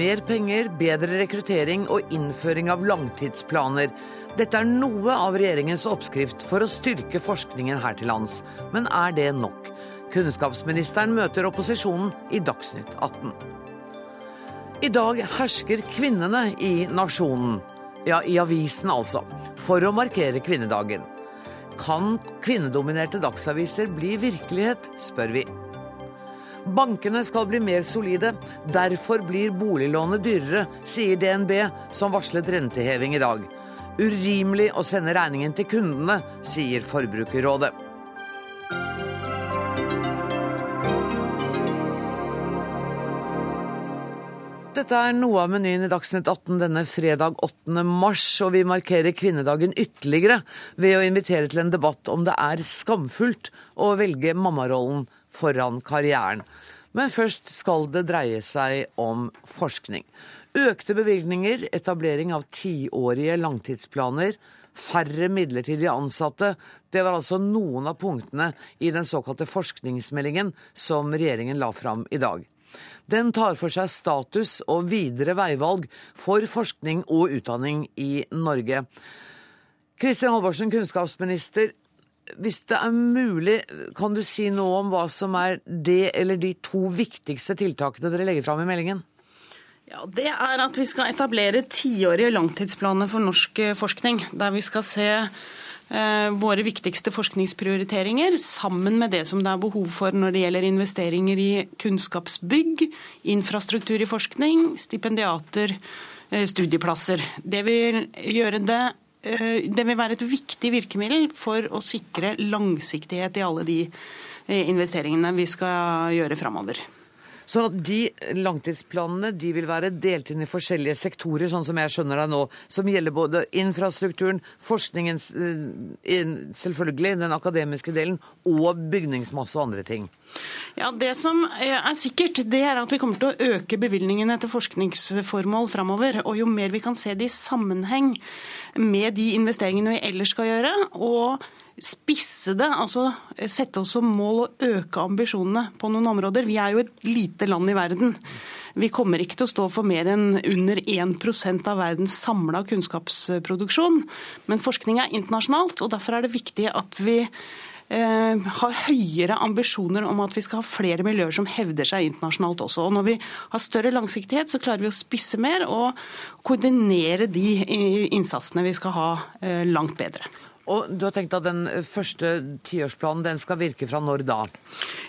Mer penger, bedre rekruttering og innføring av langtidsplaner. Dette er noe av regjeringens oppskrift for å styrke forskningen her til lands. Men er det nok? Kunnskapsministeren møter opposisjonen i Dagsnytt 18. I dag hersker kvinnene i nasjonen. Ja, i avisen altså. For å markere kvinnedagen. Kan kvinnedominerte dagsaviser bli virkelighet, spør vi. Bankene skal bli mer solide. Derfor blir boliglånet dyrere, sier DNB, som varslet renteheving i dag. Urimelig å sende regningen til kundene, sier Forbrukerrådet. Dette er noe av menyen i Dagsnytt 18 denne fredag 8. mars, og vi markerer kvinnedagen ytterligere ved å invitere til en debatt om det er skamfullt å velge mammarollen foran karrieren. Men først skal det dreie seg om forskning. Økte bevilgninger, etablering av tiårige langtidsplaner, færre midlertidige ansatte. Det var altså noen av punktene i den såkalte forskningsmeldingen som regjeringen la fram i dag. Den tar for seg status og videre veivalg for forskning og utdanning i Norge. Kristin Halvorsen, kunnskapsminister hvis det er mulig, kan du si noe om hva som er det eller de to viktigste tiltakene dere legger fram i meldingen? Ja, Det er at vi skal etablere tiårige langtidsplaner for norsk eh, forskning. Der vi skal se eh, våre viktigste forskningsprioriteringer sammen med det som det er behov for når det gjelder investeringer i kunnskapsbygg, infrastruktur i forskning, stipendiater, eh, studieplasser. Det vil gjøre det det vil være et viktig virkemiddel for å sikre langsiktighet i alle de eh, investeringene vi skal gjøre framover. Sånn at de langtidsplanene de vil være delt inn i forskjellige sektorer, sånn som jeg skjønner deg nå, som gjelder både infrastrukturen, forskningen, eh, selvfølgelig, den akademiske delen, og bygningsmasse og andre ting. Ja, Det som er sikkert, det er at vi kommer til å øke bevilgningene til forskningsformål framover. Og jo mer vi kan se det i sammenheng med de investeringene vi ellers skal gjøre, og spisse det, altså sette oss som mål å øke ambisjonene på noen områder. Vi er jo et lite land i verden. Vi kommer ikke til å stå for mer enn under 1% av verdens samla kunnskapsproduksjon. Men forskning er internasjonalt, og derfor er det viktig at vi eh, har høyere ambisjoner om at vi skal ha flere miljøer som hevder seg internasjonalt også. Og når vi har større langsiktighet, så klarer vi å spisse mer og koordinere de innsatsene vi skal ha eh, langt bedre. Og du har tenkt at Den første tiårsplanen den skal virke fra når da?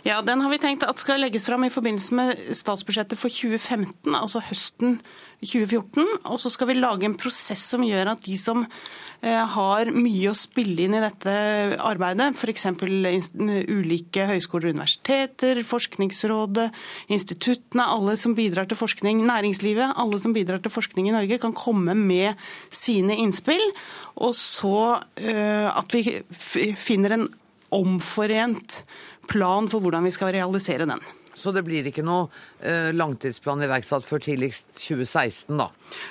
Ja, Den har vi tenkt at skal legges fram i forbindelse med statsbudsjettet for 2015, altså høsten 2014. Og så skal vi lage en prosess som gjør at de som eh, har mye å spille inn i dette arbeidet, f.eks. ulike høyskoler og universiteter, Forskningsrådet, instituttene, alle som bidrar til forskning, næringslivet, alle som bidrar til forskning i Norge, kan komme med sine innspill. Og så eh, at vi finner en omforent plan for hvordan vi skal realisere den. Så det blir ikke noe eh, langtidsplan iverksatt før tidligst 2016, da?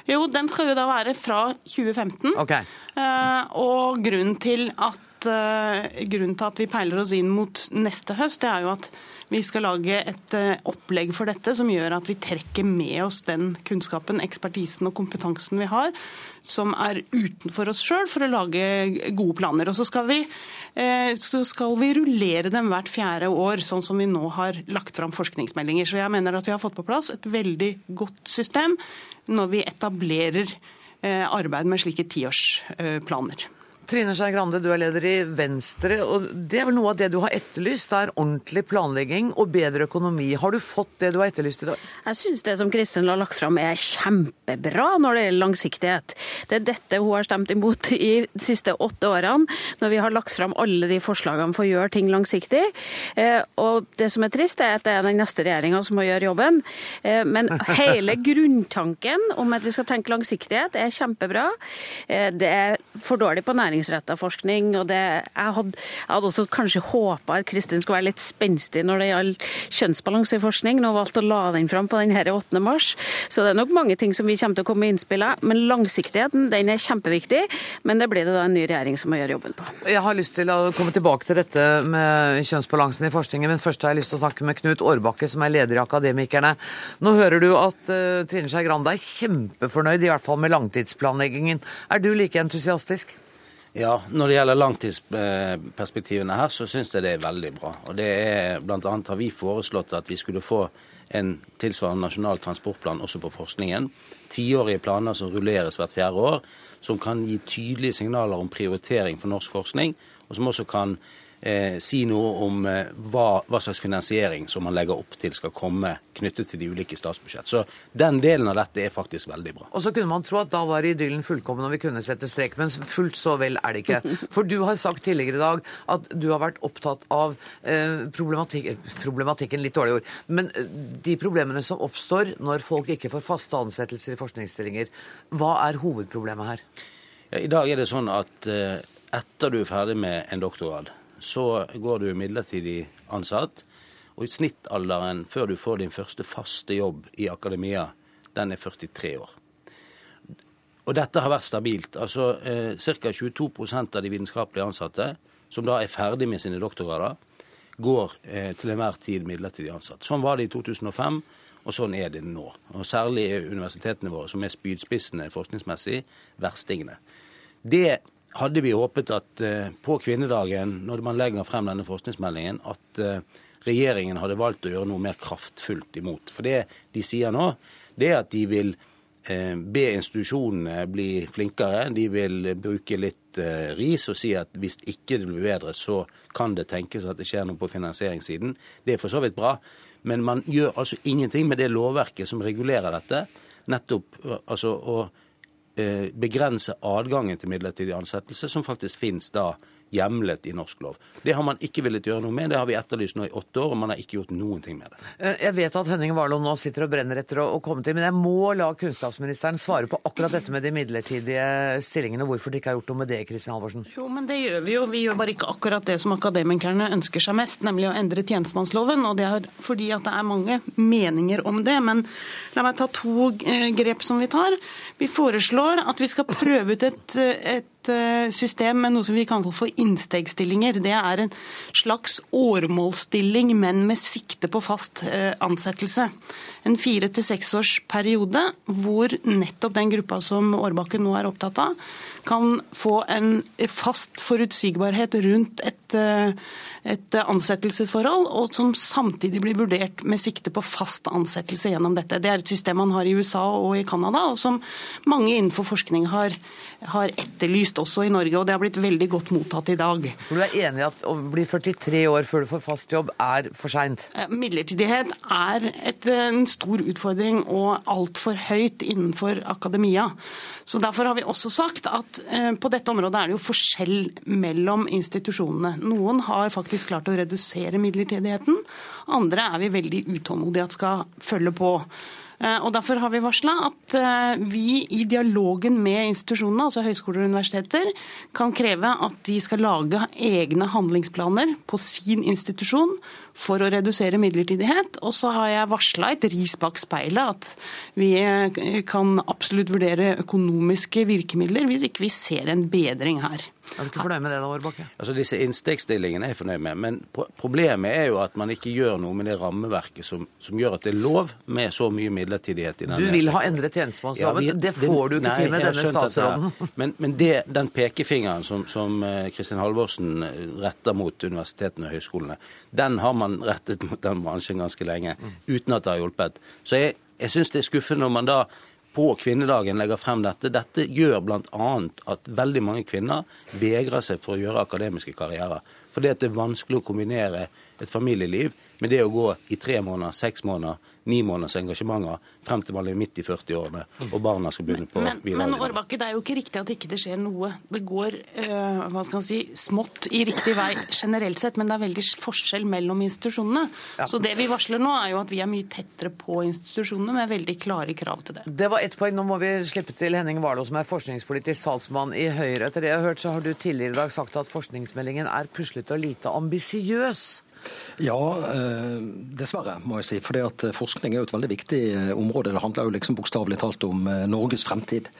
Jo, den skal jo da være fra 2015. Okay. Eh, og grunnen til, at, eh, grunnen til at vi peiler oss inn mot neste høst, det er jo at vi skal lage et opplegg for dette som gjør at vi trekker med oss den kunnskapen, ekspertisen og kompetansen vi har, som er utenfor oss sjøl, for å lage gode planer. Og så skal, vi, så skal vi rullere dem hvert fjerde år, sånn som vi nå har lagt fram forskningsmeldinger. Så jeg mener at vi har fått på plass et veldig godt system når vi etablerer eh, arbeid med slike tiårsplaner. Trine Skei Grande, du er leder i Venstre. og Det er vel noe av det du har etterlyst? Det er ordentlig planlegging og bedre økonomi. Har du fått det du har etterlyst i dag? Jeg syns det som Kristin har lagt fram er kjempebra når det gjelder langsiktighet. Det er dette hun har stemt imot i de siste åtte årene, når vi har lagt fram alle de forslagene for å gjøre ting langsiktig. Eh, og det som er trist, er at det er den neste regjeringa som må gjøre jobben. Eh, men hele grunntanken om at vi skal tenke langsiktighet, er kjempebra. Eh, det er for dårlig på næring næringsretta forskning. og det, jeg, hadde, jeg hadde også kanskje håpa at Kristin skulle være litt spenstig når det gjaldt kjønnsbalanse i forskning. Nå valgte å la den fram på denne 8. mars. Så det er nok mange ting som vi kommer til å komme med innspill av. Men langsiktigheten den er kjempeviktig. Men det blir det da en ny regjering som må gjøre jobben på. Jeg har lyst til å komme tilbake til dette med kjønnsbalansen i forskningen, men først har jeg lyst til å snakke med Knut Årbakke, som er leder i Akademikerne. Nå hører du at uh, Trine Skei Grande er kjempefornøyd, i hvert fall med langtidsplanleggingen. Er du like entusiastisk? Ja, Når det gjelder langtidsperspektivene her, så syns jeg det er veldig bra. Og det er annet har vi foreslått at vi skulle få en tilsvarende nasjonal transportplan også på forskningen. Tiårige planer som rulleres hvert fjerde år, som kan gi tydelige signaler om prioritering for norsk forskning, og som også kan si noe om eh, hva, hva, slags finansiering som man legger opp til skal komme knyttet til de ulike statsbudsjett. Så den delen av dette er faktisk veldig bra. Og så kunne man tro at da var idyllen fullkommen og vi kunne sette strek, men fullt så vel er det ikke. For du har sagt tidligere i dag at du har vært opptatt av eh, problematik problematikken, litt dårlig ord, men eh, de problemene som oppstår når folk ikke får faste ansettelser i forskningsstillinger. Hva er hovedproblemet her? Ja, I dag er det sånn at eh, etter du er ferdig med en doktorgrad, så går du midlertidig ansatt. Og snittalderen før du får din første faste jobb i akademia, den er 43 år. Og dette har vært stabilt. Altså eh, Ca. 22% av de vitenskapelig ansatte, som da er ferdig med sine doktorgrader, går eh, til enhver tid midlertidig ansatt. Sånn var det i 2005, og sånn er det nå. Og Særlig er universitetene våre, som er spydspissene forskningsmessig, verstingene. Det hadde vi håpet at eh, på kvinnedagen, når man legger frem denne forskningsmeldingen, at eh, regjeringen hadde valgt å gjøre noe mer kraftfullt imot. For det de sier nå, det er at de vil eh, be institusjonene bli flinkere. De vil bruke litt ris og si at hvis ikke det blir bedre, så kan det tenkes at det skjer noe på finansieringssiden. Det er for så vidt bra, men man gjør altså ingenting med det lovverket som regulerer dette. Nettopp altså Eh, begrense adgangen til midlertidig ansettelse, som faktisk finnes da hjemlet i norsk lov. Det har man ikke villet gjøre noe med. Det har vi etterlyst nå i åtte år, og man har ikke gjort noen ting med det. Eh, jeg vet at Henning Warloe nå sitter og brenner etter å komme til, men jeg må la kunnskapsministeren svare på akkurat dette med de midlertidige stillingene, hvorfor de ikke har gjort noe med det, Kristin Halvorsen? Jo, men det gjør vi jo. Vi gjør bare ikke akkurat det som akademikerne ønsker seg mest, nemlig å endre tjenestemannsloven. Og det er fordi at det er mange meninger om det. Men la meg ta to eh, grep som vi tar. Vi foreslår at vi skal prøve ut et, et Eh, system med noe som vi kan kalle for innstegsstillinger. Det er en slags åremålsstilling, men med sikte på fast eh, ansettelse. En fire til seksårsperiode hvor nettopp den gruppa som Årbakken nå er opptatt av, kan få en fast forutsigbarhet rundt et, eh, et ansettelsesforhold, og som samtidig blir vurdert med sikte på fast ansettelse gjennom dette. Det er et system man har i USA og i Canada, og som mange innenfor forskning har har etterlyst også i Norge, og det har blitt veldig godt mottatt i dag. For Du er enig i at å bli 43 år før du får fast jobb er for seint? Eh, midlertidighet er et, en stor utfordring og altfor høyt innenfor akademia. Så Derfor har vi også sagt at eh, på dette området er det jo forskjell mellom institusjonene. Noen har faktisk klart å redusere midlertidigheten, andre er vi veldig utålmodige at skal følge på. Eh, og Derfor har vi varsla at eh, vi i dialogen med institusjonene, altså høyskoler og universiteter, kan kreve at de skal lage egne handlingsplaner på sin institusjon for å redusere midlertidighet. Og så har jeg varsla et ris bak speilet, at vi eh, kan absolutt vurdere økonomiske virkemidler hvis ikke vi ser en bedring her. Er du ikke fornøyd med det da, Årbakke? Altså Disse innstegsstillingene er jeg fornøyd med. Men problemet er jo at man ikke gjør noe med det rammeverket som, som gjør at det er lov med så mye midlertidighet i denne Du vil sektoren. ha endret tjenestemannsloven. Ja, det får du ikke til med denne statsråden. Men, men det, den pekefingeren som, som eh, Kristin Halvorsen eh, retter mot universitetene og høyskolene, den har man rettet mot den bransjen ganske lenge, uten at det har hjulpet. Så jeg, jeg syns det er skuffende når man da på kvinnedagen legger frem dette. Dette gjør bl.a. at veldig mange kvinner vegrer seg for å gjøre akademiske karrierer. Fordi at det er vanskelig å kombinere et familieliv med det å gå i tre måneder, seks måneder, ni måneders engasjementer frem til man er midt i 40-årene og barna skal begynne på Men, men videregående. Årbakke, det er jo ikke riktig at ikke det skjer noe. Det går øh, hva skal man si, smått i riktig vei generelt sett, men det er veldig forskjell mellom institusjonene. Så det vi varsler nå, er jo at vi er mye tettere på institusjonene med veldig klare krav til det. Det var ett poeng. Nå må vi slippe til Henning Warloe, som er forskningspolitisk talsmann i Høyre. Etter det jeg har hørt, så har du tidligere i dag sagt at forskningsmeldingen er puslete og lite ambisiøs. Ja, eh, dessverre, må jeg si. For forskning er jo et veldig viktig eh, område. Det handler jo liksom bokstavelig talt om eh, Norges fremtid.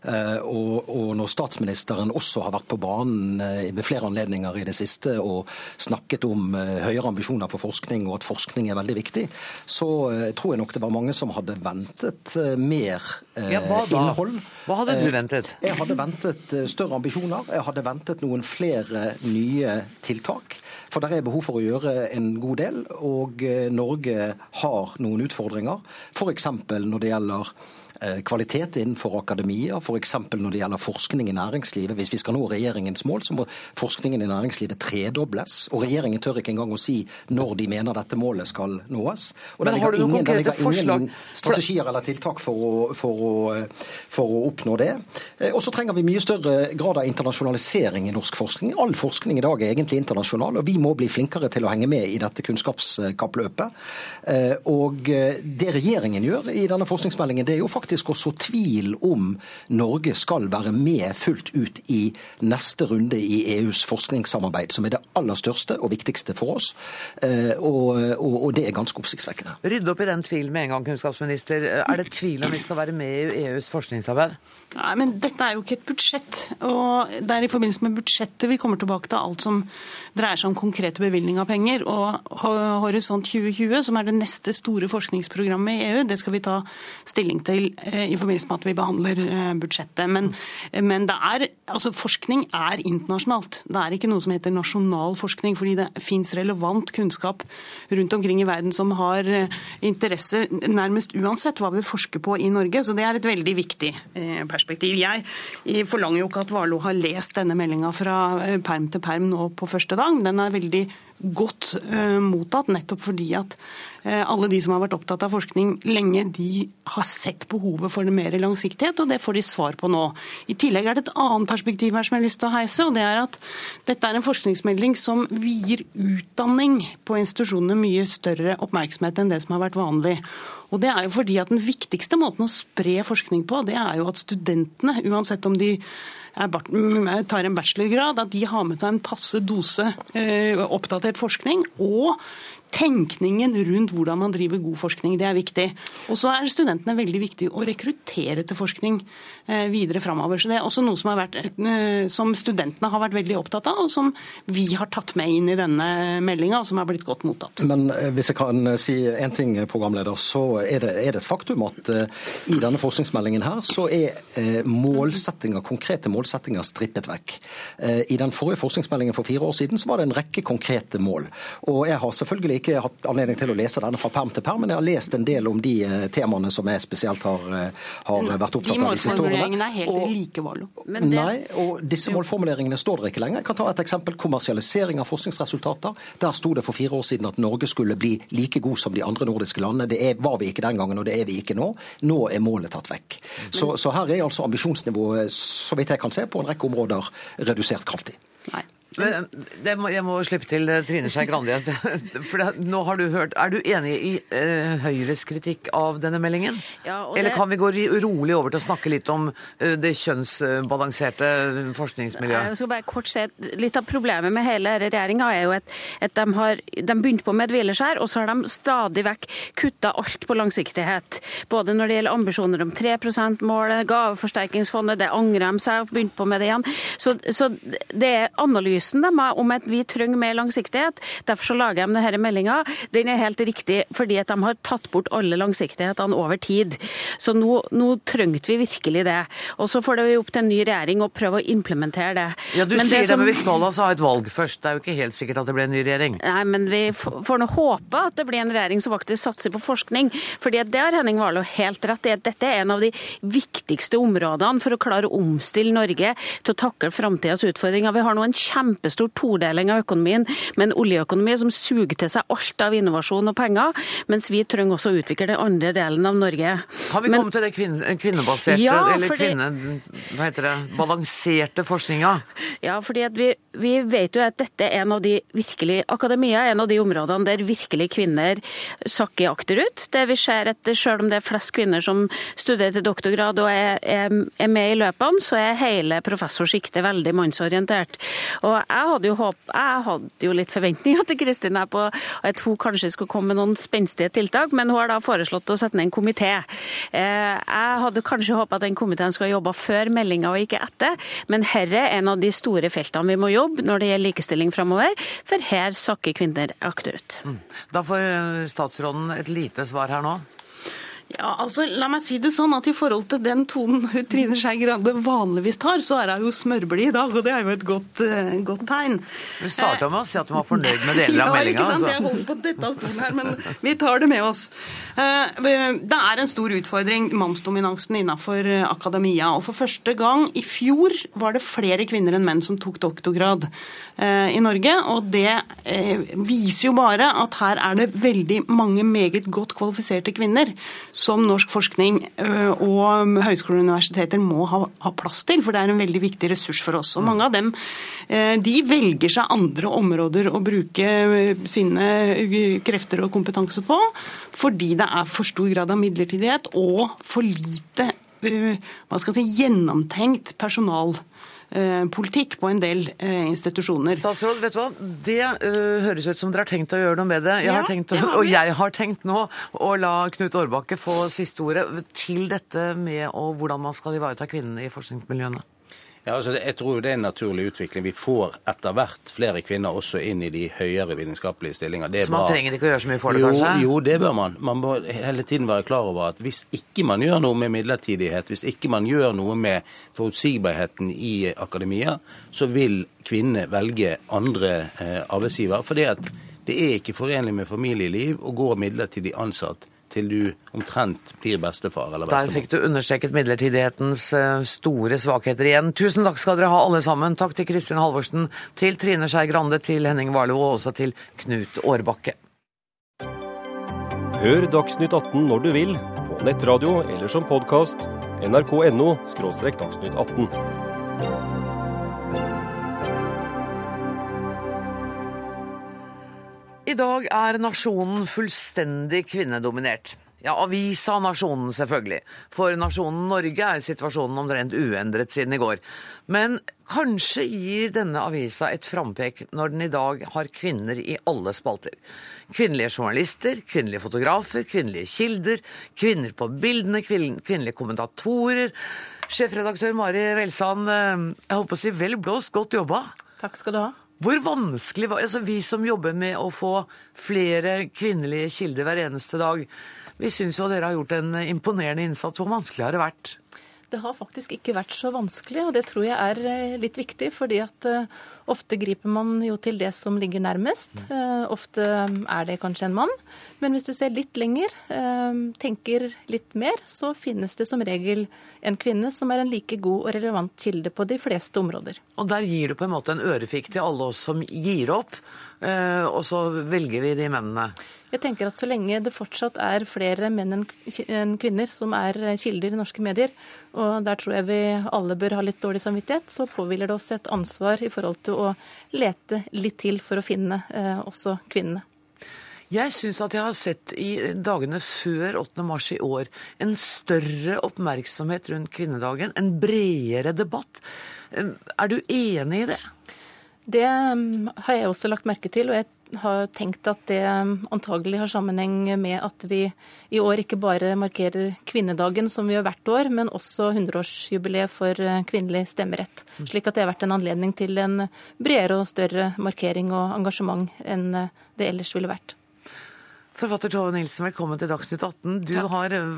Og, og, når statsministeren også har vært på banen ved flere anledninger i det siste og snakket om høyere ambisjoner for forskning og at forskning er veldig viktig, så tror jeg nok det var mange som hadde ventet mer ja, hva da? innhold. Hva hadde du ventet? Jeg hadde ventet større ambisjoner. Jeg hadde ventet noen flere nye tiltak. For det er behov for å gjøre en god del, og eh, Norge har noen utfordringer. F.eks. når det gjelder kvalitet innenfor akademia, f.eks. når det gjelder forskning i næringslivet. Hvis vi skal nå regjeringens mål, så må forskningen i næringslivet tredobles. Og regjeringen tør ikke engang å si når de mener dette målet skal nås. Og det ligger ingen, det ligger ingen strategier eller tiltak for å, for, å, for å, oppnå det. Eh, og så trenger vi mye større grad av internasjonalisering i norsk forskning. All forskning i dag er egentlig internasjonal, og vi må bli flinkere til å henge med i dette kunnskapskappløpet. Eh, og det regjeringen gjør i denne forskningsmeldingen, det er jo faktisk faktisk å så tvil om Norge skal være med fullt ut i neste runde i EUs forskningssamarbeid, som er det aller største og viktigste for oss. Eh, og, og, og det er ganske oppsiktsvekkende. Rydde opp i den tvilen med en gang, kunnskapsminister. Er det tvil om vi skal være med i EUs forskningsarbeid? Nei, men dette er jo ikke et budsjett. Og det er i forbindelse med budsjettet vi kommer tilbake til alt som dreier seg om konkrete bevilgning av penger. Og Horisont 2020, som er det neste store forskningsprogrammet i EU, det skal vi ta stilling til i forbindelse med at vi behandler eh, budsjettet. Men, men er, altså forskning er internasjonalt. Det er ikke noe som heter nasjonal forskning, fordi det fins relevant kunnskap rundt omkring i verden som har eh, interesse nærmest uansett hva vi forsker på i Norge. Så det er et veldig viktig perspektiv. Jeg forlanger jo ikke at Warloe har lest denne meldinga fra eh, perm til perm nå på første dag. Den er veldig godt uh, mottatt, nettopp fordi at uh, alle de som har vært opptatt av forskning lenge, de har sett behovet for mer langsiktighet, og det får de svar på nå. I tillegg er det et annet perspektiv her som jeg har lyst til å heise, og det er at dette er en forskningsmelding som vier utdanning på institusjonene mye større oppmerksomhet enn det som har vært vanlig. Og det er jo fordi at Den viktigste måten å spre forskning på, det er jo at studentene, uansett om de tar en bachelorgrad, at de har med seg en passe dose eh, oppdatert forskning. Og tenkningen rundt hvordan man driver god forskning. Det er viktig. Og så er studentene veldig viktig å rekruttere til forskning eh, videre framover. Så det er også noe som, vært, eh, som, studentene har vært veldig opptatt av, og som vi har tatt med inn i denne meldinga, og som er blitt godt mottatt. Men eh, hvis jeg kan si en ting, programleder, så er det, er det et faktum at i denne forskningsmeldingen her så er målsettinger, konkrete målsettinger strippet vekk. I den forrige forskningsmeldingen for fire år siden så var det en rekke konkrete mål. Og jeg har selvfølgelig ikke hatt anledning til å lese denne fra perm til perm, men jeg har lest en del om de eh, temaene som jeg spesielt har, eh, har vært opptatt av de siste årene. De målformuleringene er helt og, like. Nei, og disse målformuleringene står der ikke lenger. Jeg kan ta et eksempel. Kommersialisering av forskningsresultater. Der sto det for fire år siden at Norge skulle bli like god som de andre nordiske landene. Det er, var vi ikke den gangen, og det er vi ikke nå. Nå er målet tatt vekk. Så, så her er altså ambisjonsnivået, så vidt jeg kan se, på en rekke områder redusert kraftig. Nei. Men må, jeg må slippe til eh, Trine Skei Grande. For det, nå har du hørt, Er du enig i uh, Høyres kritikk av denne meldingen? Ja, Eller kan vi gå rolig over til å snakke litt om uh, det kjønnsbalanserte forskningsmiljøet? Jeg skal bare kort si at Litt av problemet med hele regjeringa er jo at, at de har de begynte på med et hvileskjær, og så har de stadig vekk kutta alt på langsiktighet. Både når det gjelder ambisjoner om 3 %-målet, gaveforsterkningsfondet, det angrer de seg, begynt på med det igjen. Så, så det er analyse analysen deres om at vi trenger mer langsiktighet. Derfor så lager de denne meldinga. Den er helt riktig fordi at de har tatt bort alle langsiktighetene over tid. Så nå, nå trengte vi virkelig det. Og så får det jo opp til en ny regjering å prøve å implementere det. Ja, Du men sier det, som... det, men vi skal altså ha et valg først. Det er jo ikke helt sikkert at det blir en ny regjering. Nei, men vi får nå håpe at det blir en regjering som faktisk satser på forskning. fordi det har Henning Warloe helt rett i. at Dette er en av de viktigste områdene for å klare å omstille Norge til å takle framtidas utfordringer. Vi har nå en kjempe kjempestor todeling av økonomien, med en oljeøkonomi som suger til seg alt av innovasjon og penger, mens vi trenger også å utvikle den andre delen av Norge. Har vi Men- til det kvinne, kvinnebaserte, Ja, eller fordi- kvinne... Hva heter det? Balanserte forskninga? Ja, fordi vi, vi vet jo at dette er en av de virkelig Akademia er en av de områdene der virkelig kvinner sakker akterut. Der vi ser at selv om det er flest kvinner som studerer til doktorgrad og er, er, er med i løpene, så er hele professorsjiktet veldig mannsorientert. Og jeg hadde jo håp, jeg hadde jo litt forventninger til Kristin her på at hun kanskje skulle komme med noen spenstige tiltak, men hun har da foreslått å sette ned en komité. Eh, Jeg hadde kanskje håpet at den komiteen skulle ha jobba før meldinga og ikke etter, men herre er en av de store feltene vi må jobbe når det gjelder likestilling framover, for her sakker kvinner akterut. Da får eh, statsråden et lite svar her nå. Ja, altså, La meg si det sånn at i forhold til den tonen Trine Skei Grande vanligvis tar, så er hun jo smørblid i dag, og det er jo et godt, uh, godt tegn. Hun starta med å si at hun var fornøyd med deler av ja, meldinga. ikke sant? Jeg Altså. holder på dette stolen her, men vi tar det med oss. Uh, Det er en stor utfordring, mannsdominansen innenfor eh, akademia. Og for første gang i fjor var det flere kvinner enn menn som tok doktorgrad uh, i Norge. Og det eh, viser jo bare at her er det veldig mange meget godt kvalifiserte kvinner som norsk forskning eh, og høyskoler og universiteter må ha, ha plass til, for det er en veldig viktig ressurs for oss. Og mange av dem eh, de velger seg andre områder å bruke eh, sine krefter og kompetanse på, fordi det er for stor grad av midlertidighet og for lite hva skal jeg si, gjennomtenkt personalpolitikk på en del eh, institusjoner. Statsråd, vet du hva? Det uh, høres ut som dere har tenkt å gjøre noe med det. Jeg Ja, har tenkt, det og jeg har tenkt nå å la Knut Årbakke få siste ordet til dette med og hvordan man skal ivareta kvinnene i forskningsmiljøene. Ja, altså jeg tror det er en naturlig utvikling. Vi får etter hvert flere kvinner også inn i de høyere vitenskapelige stillinger. Det er Så man bra. trenger ikke å gjøre så mye for det, jo, kanskje? Jo, det bør man. Man må hele tiden være klar over at hvis ikke man gjør noe med midlertidighet, hvis ikke man gjør noe med forutsigbarheten i akademia, så vil kvinnene velge andre eh, arbeidsgiver. For det er ikke forenlig med familieliv å gå midlertidig ansatt til du omtrent blir bestefar eller Der fikk du understreket midlertidighetens eh, store svakheter igjen. Tusen takk skal dere ha alle sammen. Takk til Kristin Halvorsen, til Trine Skei Grande, til Henning Warloe og også til Knut Årbakke. Hør Dagsnytt 18 når du vil, på nettradio eller som podkast. nrk.no – dagsnytt 18. I dag er nasjonen fullstendig kvinnedominert. Ja, avisa Nasjonen, selvfølgelig. For nasjonen Norge er situasjonen omtrent uendret siden i går. Men kanskje gir denne avisa et frampek når den i dag har kvinner i alle spalter. Kvinnelige journalister, kvinnelige fotografer, kvinnelige kilder, kvinner på bildene, kvinnelige kommentatorer. Sjefredaktør Mari Velsand, eh, jeg på å si vel blåst, godt jobba. Takk skal du ha. Hvor vanskelig var altså Vi som jobber med å få flere kvinnelige kilder hver eneste dag, vi syns jo dere har gjort en imponerende innsats. Hvor vanskelig har det vært? Det har faktisk ikke vært så vanskelig, og det tror jeg er eh, litt viktig. fordi at eh, ofte griper man jo til det som ligger nærmest. Eh, Ofte er det kanskje en mann. Men hvis du ser litt lenger, tenker litt mer, så finnes det som regel en kvinne som er en like god og relevant kilde på de fleste områder. Og der gir du på en måte en ørefik til alle oss som gir opp, og så velger vi de mennene. Jeg tenker at Så lenge det fortsatt er flere menn enn kvinner som er eh, kilder i norske medier, og der tror jeg vi alle bør ha litt dårlig samvittighet, så påhviler det oss et ansvar i forhold til å lete litt til for å finne eh, også kvinnene. Jeg syns at jeg har sett i dagene før 8. mars i år en større oppmerksomhet rundt kvinnedagen, en bredere debatt. Eh, Er du enig i det? Det mm, har jeg også lagt merke til, og jeg har tenkt at det mm, antagelig har sammenheng med at vi i år ikke bare markerer kvinnedagen som vi gjør hvert år, men også 100-årsjubileet for eh, kvinnelig stemmerett. Slik at det har vært en anledning til en bredere og større markering og engasjement enn eh, det ellers ville vært. Forfatter Tove Nilsen, velkommen til Dagsnytt 18. Du har eh,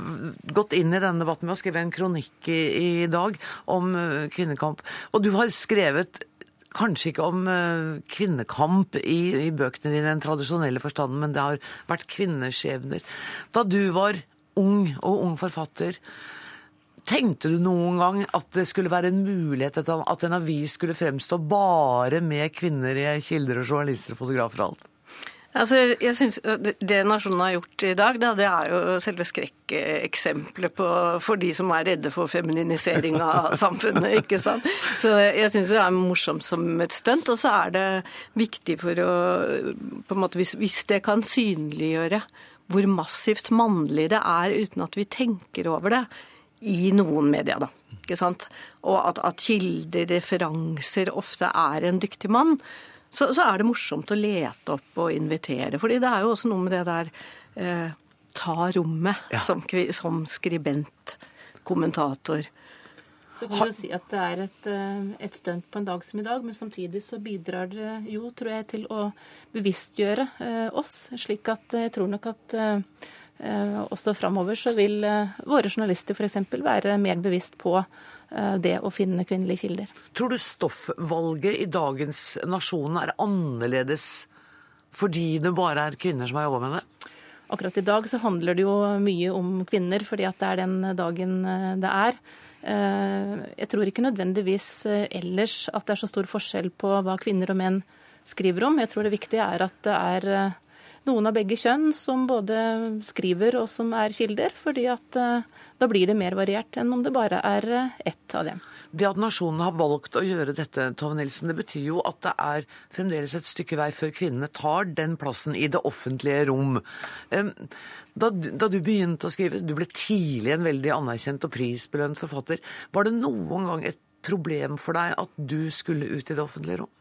gått inn i denne debatten med å skrive en kronikk i, i dag om kvinnekamp. Og du har skrevet kanskje ikke om eh, kvinnekamp i, i bøkene dine i den tradisjonelle forstanden, men det har vært kvinneskjebner. Da du var ung og ung forfatter, Tenkte du noen gang at det skulle være en mulighet at en avis skulle fremstå bare med kvinner i kilder og journalister og fotografer og alt? Altså, jeg synes Det Nasjonen har gjort i dag, da, det er jo selve skrekkeksempelet for de som er redde for feminisering av samfunnet. ikke sant? Så jeg syns det er morsomt som et stunt. Og så er det viktig for å på en måte, hvis, hvis det kan synliggjøre hvor massivt mannlig det er uten at vi tenker over det i noen medier, da. Ikke sant? Og at, at kilder, referanser, ofte er en dyktig mann. Så, så, er det morsomt å lete opp og invitere. fordi det er jo også noe med det der eh, ta rommet Ja. som, som skribent, kommentator. Så kan du si at det er et, eh, et stunt på en dag som i dag, men samtidig så bidrar det jo, tror jeg, til å bevisstgjøre eh, oss. Slik at jeg tror nok at eh, også framover så vil eh, våre journalister f.eks. være mer bevisst på det å finne kvinnelige kilder. Tror du stoffvalget i dagens Nasjonen er annerledes fordi det bare er kvinner som har jobba med det? Akkurat i dag så handler det jo mye om kvinner, fordi at det er den dagen eh, det er. Eh, Jeg tror ikke nødvendigvis eh, ellers at det er så stor forskjell på hva kvinner og menn skriver om. Jeg tror det viktige er at det er eh, noen av begge kjønn som både skriver og som er kilder, fordi at eh, da blir det mer variert enn om det bare er eh, ett av dem. Det at nasjonen har valgt å gjøre dette, Tove Nilsen, det betyr jo at det er fremdeles et stykke vei før kvinnene tar den plassen i det offentlige rom. Da, da du begynte å skrive, du ble tidlig en veldig anerkjent og prisbelønt forfatter, var det noen gang et problem for deg at du skulle ut i det offentlige rom?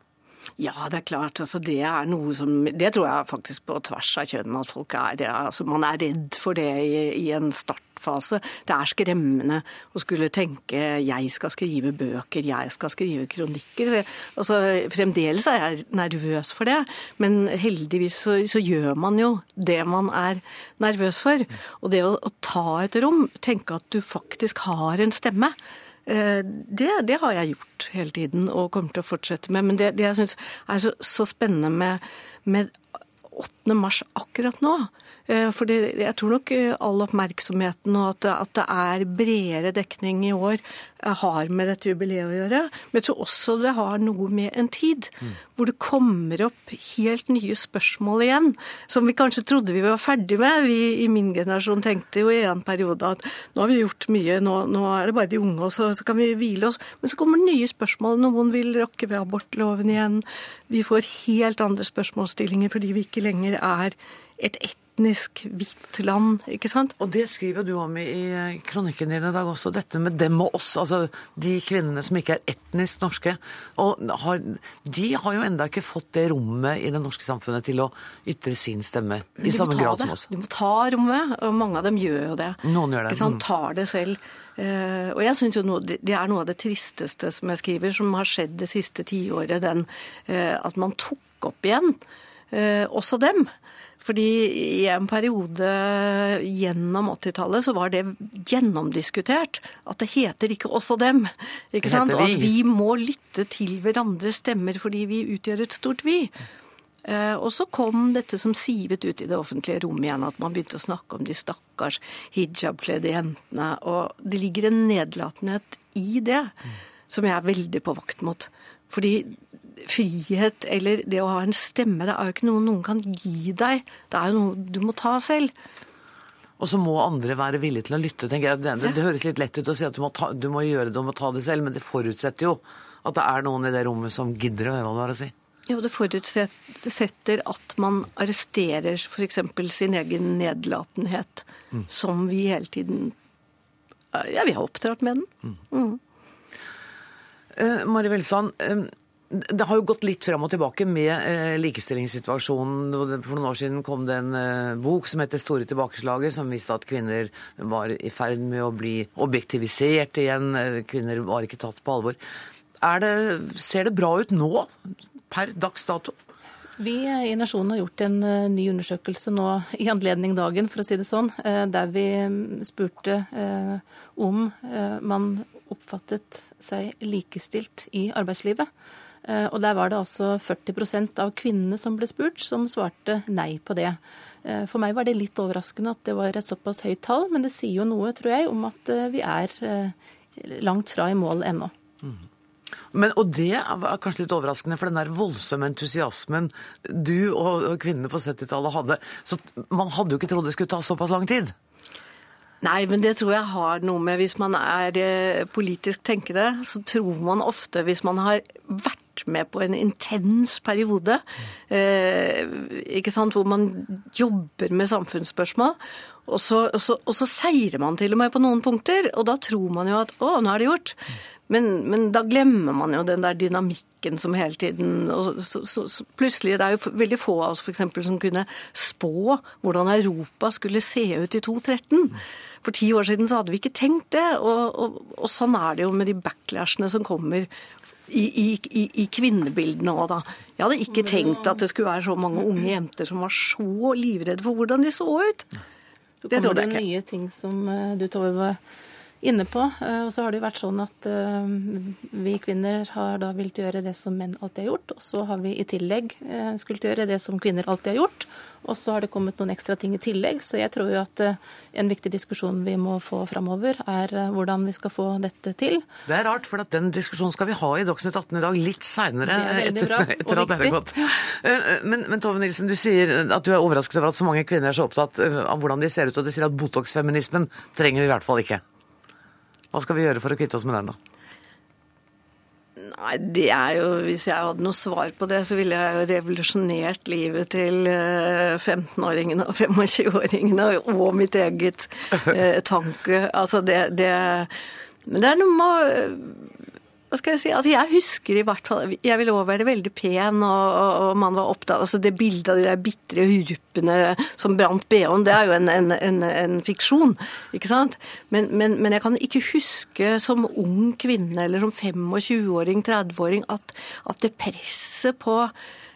Ja, det er klart. Altså, det er noe som Det tror jeg faktisk på tvers av kjønn at folk er. Altså, man er redd for det i, i en startfase. Det er skremmende å skulle tenke jeg skal skrive bøker, jeg skal skrive kronikker. Altså, fremdeles er jeg nervøs for det, men heldigvis så, så gjør man jo det man er nervøs for. Og det å, å ta et rom, tenke at du faktisk har en stemme. Eh, Det, det har jeg gjort hele tiden og kommer til å fortsette med. Men det, det jeg syns er så, så spennende med, med 8. mars akkurat nå eh, fordi jeg tror nok eh, all oppmerksomheten og at det, at det er bredere dekning i år eh, har med dette jubileet å gjøre. Men jeg tror også det har noe med en tid hvor det kommer opp helt nye spørsmål igjen, som vi kanskje trodde vi var ferdig med. Vi i min generasjon tenkte jo i en periode at nå har vi gjort mye, nå, nå er det bare de unge, og så, så kan vi hvile oss. Men så kommer nye spørsmål. Noen vil rokke ved abortloven igjen. Vi får helt andre spørsmålsstillinger fordi vi ikke lenger er et etnisk hvitt land, ikke sant? Og det skriver du om i i kronikken din i dag også, dette med dem og oss, altså de kvinnene som ikke er etnisk norske. Og har, de har jo enda ikke fått det rommet i det norske samfunnet til å ytre sin stemme i De samme grad det. som oss. De må ta rommet, og mange av dem gjør jo det. Noen gjør det. Ikke sant? Mm. Tar det selv. Uh, og jeg synes jo noe, det er noe av det tristeste som jeg skriver, som har skjedd det siste tiåret, den eh, at man tok opp igjen uh, også dem. Fordi i en periode gjennom 80-tallet så var det gjennomdiskutert at det heter ikke oss og dem. Ikke sant? Og at vi. må lytte til hverandres stemmer fordi vi utgjør et stort vi. Eh, Og så kom dette som sivet ut i det offentlige rommet igjen, at man begynte å snakke om de stakkars hijabkledde jentene. Og det ligger en nedlatenhet i det som jeg er veldig på vakt mot. Fordi frihet eller det å ha en stemme, det er jo ikke noe noen kan gi deg. Det er jo noe du må ta selv. Og så må andre være villige til å lytte. tenker jeg. Det, det, det høres litt lett ut å si at du må, ta, du må gjøre det, du må ta det selv, men det forutsetter jo at det er noen i det rommet som gidder å høre hva du har å si. Jo, det forutsetter at man arresterer f.eks. sin egen nedlatenhet, som vi hele tiden Ja, vi har opptrådt med den. Eh, Mari Velsand, eh, det har jo gått litt frem og tilbake med eh, likestillingssituasjonen. For noen år siden kom det en eh, bok som heter 'Store tilbakeslaget', som viste at kvinner var i ferd med å bli objektivisert igjen. Eh, Kvinner var ikke tatt på alvor. Det, ser det bra ut nå, per dags dato? Vi i Nasjonen har gjort en ny undersøkelse nå i anledning dagen, for å si det sånn, der vi mm, spurte om man oppfattet seg likestilt i arbeidslivet. Eh, Og der var det altså 40% av kvinnene som ble spurt, som svarte nei på det. Eh, For meg var det litt overraskende at det var et såpass høyt tall, men det sier jo noe, tror jeg, om at eh, vi er langt fra i mål ennå. Men, og det er kanskje litt overraskende, for den der voldsomme entusiasmen du og kvinnene på 70-tallet hadde, så man hadde jo ikke trodd det skulle ta såpass lang tid. Nei, men det tror jeg har noe med Hvis man er politisk tenkere, så tror man ofte, hvis man har vært med på en intens periode, eh, ikke sant, hvor man jobber med samfunnsspørsmål, og så, og, så, og så seirer man til og med på noen punkter, og da tror man jo at å, nå er det gjort. Men, men da glemmer man jo den der dynamikken som hele tiden og så, så, Plutselig, det er jo veldig få av oss for eksempel, som kunne spå hvordan Europa skulle se ut i 2013. For ti år siden så hadde vi ikke tenkt det, og, og sånn er det jo med de backlashene som kommer i, i, i, i kvinnebildene òg, da. Jeg hadde ikke tenkt at det skulle være så mange unge jenter som var så livredde for hvordan de så ut. Så Det kommer trodde det jeg ikke. nye ting som eh, du Tove inne på. Eh, Og så har det jo vært sånn at eh, vi kvinner har da villet gjøre det som menn alltid har gjort. Og så har vi i tillegg skulle gjøre det som kvinner alltid har gjort. Og så har det kommet noen ekstra ting i tillegg. Så jeg tror jo at eh, en viktig diskusjon vi må få framover, er eh, hvordan vi skal få dette til. Det er rart, for at den diskusjonen skal vi ha i Dagsnytt 18 i dag, litt seinere. Er Etter, etter at det er gått. Eh, Men, men Tove Nilsen, du sier at du er overrasket over at så mange kvinner er så opptatt eh, av hvordan de ser ut, og du sier at Botox-feminismen trenger vi i hvert fall ikke. Hva skal vi gjøre for å kvitte oss med den, da? Nei, det er jo Hvis jeg hadde noe svar på det, så ville jeg jo revolusjonert livet til eh, 15-åringene og 25-åringene og mitt eget eh, tanke. Altså det, det Men det er noe med hva skal jeg si? Altså jeg husker i hvert fall Jeg ville òg være veldig pen, og, og, man var opptatt altså Det bildet av de der bitre hurpene som brant BH-en, det er jo en, en, en, en fiksjon, ikke sant? Men, men, men jeg kan ikke huske som ung kvinne eller som 25-åring, 30-åring, at, at det presset på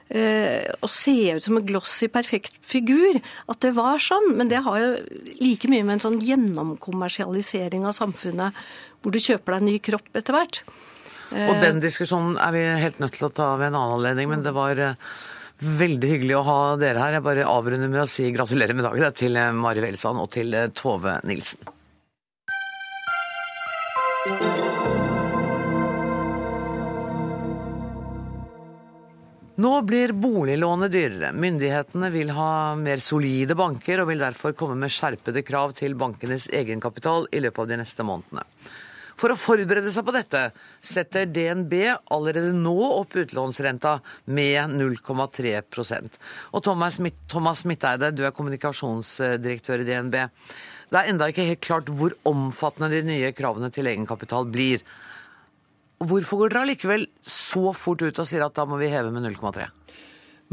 eh, å se ut som en glossy, perfekt figur, at det var sånn. Men det har jo like mye med en sånn gjennomkommersialisering av samfunnet, hvor du kjøper deg en ny kropp etter hvert. Og den diskusjonen er vi helt nødt til å ta ved en annen anledning, men det var eh, veldig hyggelig å ha dere her. Jeg bare avrunder med å si gratulerer med dagen til eh, Mari Welsand og til eh, Tove Nilsen. Nå blir boliglånet dyrere. Myndighetene vil ha mer solide banker, og vil derfor komme med skjerpede krav til bankenes egenkapital i løpet av de neste månedene. For å forberede seg på dette setter DNB allerede nå opp utlånsrenta med 0,3% Og Thomas, Thomas du er kommunikasjonsdirektør i DNB. Det er enda ikke helt klart hvor omfattende de nye kravene til egenkapital blir. Hvorfor går dere allikevel så fort ut og sier at da må vi heve med 0,3?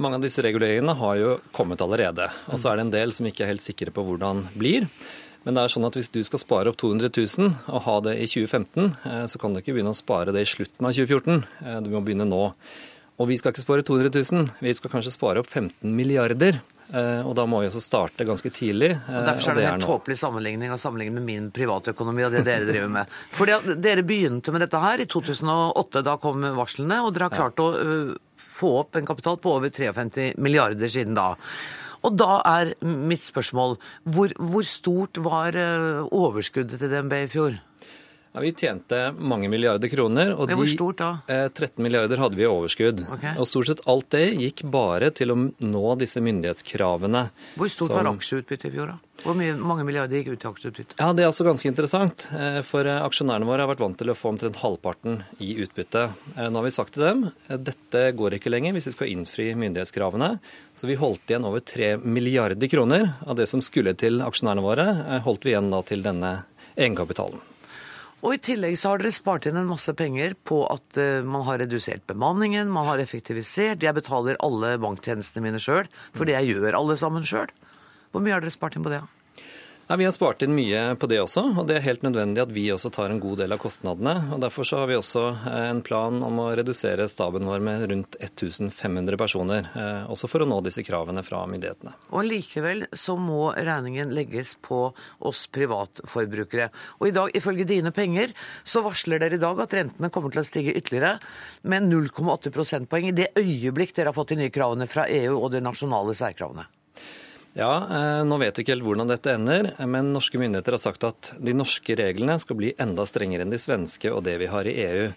Mange av disse reguleringene har jo kommet allerede. Og så er det en del som ikke er helt sikre på hvordan blir. Men det er sånn at hvis du skal spare opp 200 000 og ha det i 2015, eh, så kan du ikke begynne å spare det i slutten av 2014. Eh, Du må begynne nå. Og vi skal ikke spare 200 000, vi skal kanskje spare opp 15 milliarder. Eh, Og da må vi også starte ganske tidlig. Og Derfor er det en helt nå. tåpelig sammenligning å sammenligne med min privatøkonomi og det dere driver med. Fordi at Dere begynte med dette her i 2008, da kom varslene, og dere har klart å øh, få opp en kapital på over 53 milliarder siden da. Og da er mitt spørsmål, hvor, hvor stort var øh, overskuddet til DNB i fjor? Ja, vi tjente mange milliarder kroner. Og hvor stort da? eh, 13 milliarder hadde vi i overskudd. Okay. Og stort sett alt det gikk bare til å nå disse myndighetskravene. Hvor stort som- var aksjeutbyttet i fjor, da? Hvor mye, mange milliarder gikk ut i aksjeutbytte? Ja, Det er også ganske interessant. eh, For eh, aksjonærene våre har vært vant til å få omtrent halvparten i utbytte. Eh, Nå har vi sagt til dem dette går ikke lenger hvis vi skal innfri myndighetskravene. Så vi holdt igjen over 3 milliarder kroner av det som skulle til aksjonærene våre, holdt vi igjen da til denne egenkapitalen. Og i tillegg så har dere spart inn en masse penger på at eh, man har redusert bemanningen, man har effektivisert. Jeg betaler alle banktjenestene mine sjøl, fordi jeg gjør alle sammen sjøl. Hvor mye har dere spart inn på det? da? Ja, Vi har spart inn mye på det også, og det er helt nødvendig at vi også tar en god del av kostnadene. og Derfor så har vi også eh, en plan om å redusere staben vår med rundt 1500 personer. eh, Også for å nå disse kravene fra myndighetene. Og likevel så må regningen legges på oss privatforbrukere. Og i dag, ifølge dine penger, så varsler dere i dag at rentene kommer til å stige ytterligere med 0,8 prosentpoeng i det øyeblikk dere har fått de nye kravene fra EU og de nasjonale særkravene. Ja, eh, Nå vet vi ikke helt hvordan dette ender, men norske myndigheter har sagt at de norske reglene skal bli enda strengere enn de svenske og det vi har i EU.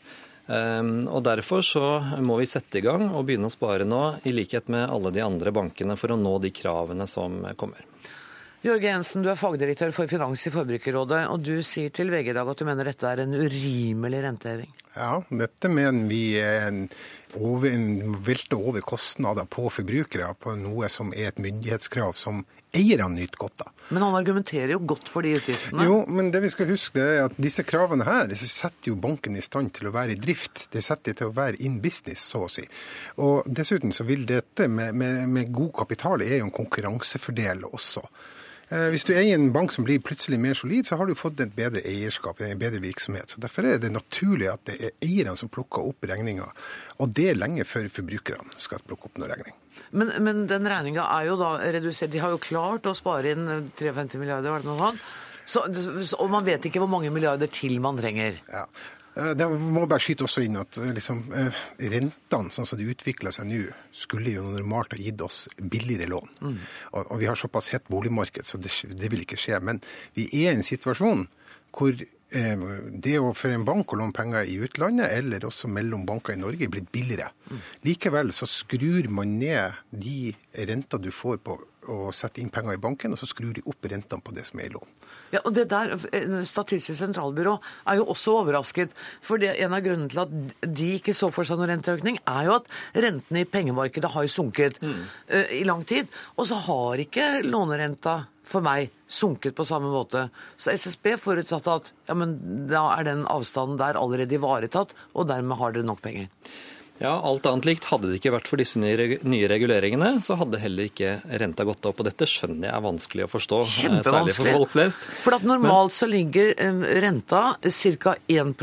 Um, og Derfor så må vi sette i gang og begynne å spare nå, i likhet med alle de andre bankene, for å nå de kravene som kommer. Jørge Jensen, du er fagdirektør for finans i Forbrukerrådet, og du sier til VG i dag at du mener dette er en urimelig renteheving. Ja, dette mener vi er en, over, velte over kostnader på forbrukere på noe som er et myndighetskrav som eierne nyter godt av. Men han argumenterer jo godt for de utgiftene. Jo, men det vi skal huske det er at disse kravene her disse setter jo banken i stand til å være i drift. Det setter de til å være in business, så å si. Og dessuten så vil dette med, med, med god kapital er jo en konkurransefordel også. Eh, hvis du eier en bank som blir plutselig mer solid, så har du fått et bedre eierskap, en bedre virksomhet. Så Derfor er det naturlig at det er eierne som plukker opp regninga, og det er lenge før forbrukerne skal plukke opp noen regning. Men, men den regninga er jo da redusert. De har jo klart å spare inn 53 milliarder, var det noe sånt? Så, og man vet ikke hvor mange milliarder til man trenger. Ja. Eh, det må bare skyte også inn at liksom, rentene sånn som de utvikler seg nå, skulle jo normalt ha gitt oss billigere lån. Mm. Og, og, vi har såpass hett boligmarked, så det, det, vil ikke skje. Men vi er i en situasjon hvor eh, det å for en bank å låne penger i utlandet, eller også mellom banker i Norge, er blitt billigere. Mm. Likevel så skrur man ned de renter du får på å sette inn penger i banken, og så skrur de opp rentene på det som er i lån. Ja, og det der, Statistisk sentralbyrå er jo også overrasket. For det, en av grunnene til at de ikke så for seg noen renteøkning, er jo at rentene i pengemarkedet har sunket mm. uh, i lang tid. Og så har ikke lånerenta for meg sunket på samme måte. Så SSB forutsatte at ja, men da er den avstanden der allerede ivaretatt, og dermed har dere nok penger. Ja, Alt annet likt. Hadde det ikke vært for disse nye reguleringene, så hadde heller ikke renta gått opp. Og dette skjønner jeg er vanskelig å forstå, eh, særlig for folk flest. For normalt Men, så ligger renta ca. 1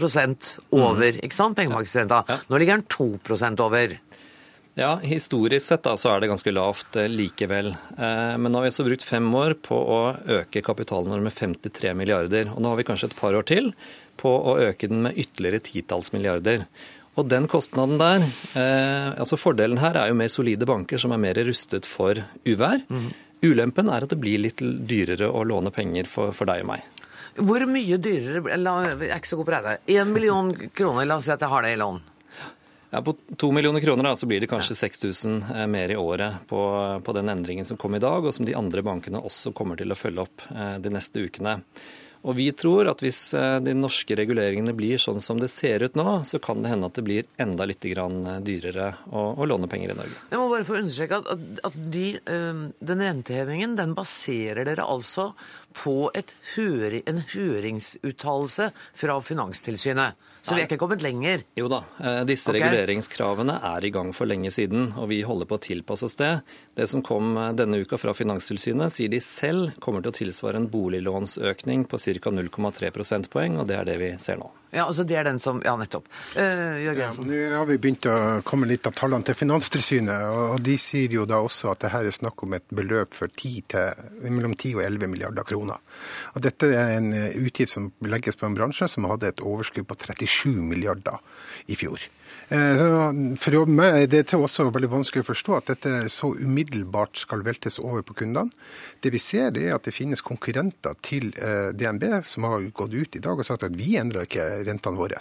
over, mm. ikke sant, pengemarkedsrenta. Ja. Nå ligger den 2% over. Ja, historisk sett da, så er det ganske lavt eh, likevel. Eh, men nå har vi altså brukt fem år på å øke kapitalen vår med 53 milliarder. Og nå har vi kanskje et par år til på å øke den med ytterligere titalls milliarder. Og den kostnaden der, eh, altså Fordelen her er jo mer solide banker som er mer rustet for uvær. Mm. Ulempen er at det blir litt dyrere å låne penger for, for deg og meg. Hvor mye dyrere Jeg er ikke så god på regne. Én million kroner, la oss si at jeg har det i lån. Ja, På to millioner kroner da, så blir det kanskje 6000 eh, mer i året på, på, den endringen som kom i dag, og som de andre bankene også kommer til å følge opp eh, de neste ukene. Og vi tror at hvis eh, de norske reguleringene blir sånn som det ser ut nå, så kan det hende at det blir enda litt eh, dyrere å, å låne penger i Norge. Jeg må bare få understreke at, at de, eh, den rentehevingen den baserer dere altså på høring, en høringsuttalelse fra Finanstilsynet. Så vi er ikke kommet lenger? Jo da. Disse okay. reguleringskravene er i gang for lenge siden, og vi holder på å tilpasse oss det. Det som kom denne uka fra Finanstilsynet, sier de selv kommer til å tilsvare en boliglånsøkning på ca. 0,3 prosentpoeng, og det er det vi ser nå. Ja, altså det er den som Ja, nettopp. Uh, ja, nå har vi begynt å komme litt av tallene til Finanstilsynet, og de sier jo da også at det her er snakk om et beløp for 10 til, mellom 10 og 11 milliarder kroner. Og dette er en eh, utgift som legges på en bransje som hadde et overskudd på 37 milliarder i fjor. Eh, for meg er det også veldig vanskelig å forstå at dette så umiddelbart skal veltes over på kundene. Det vi ser, er at det finnes konkurrenter til eh, DNB som har gått ut i dag og sagt at vi endrer ikke rentene våre.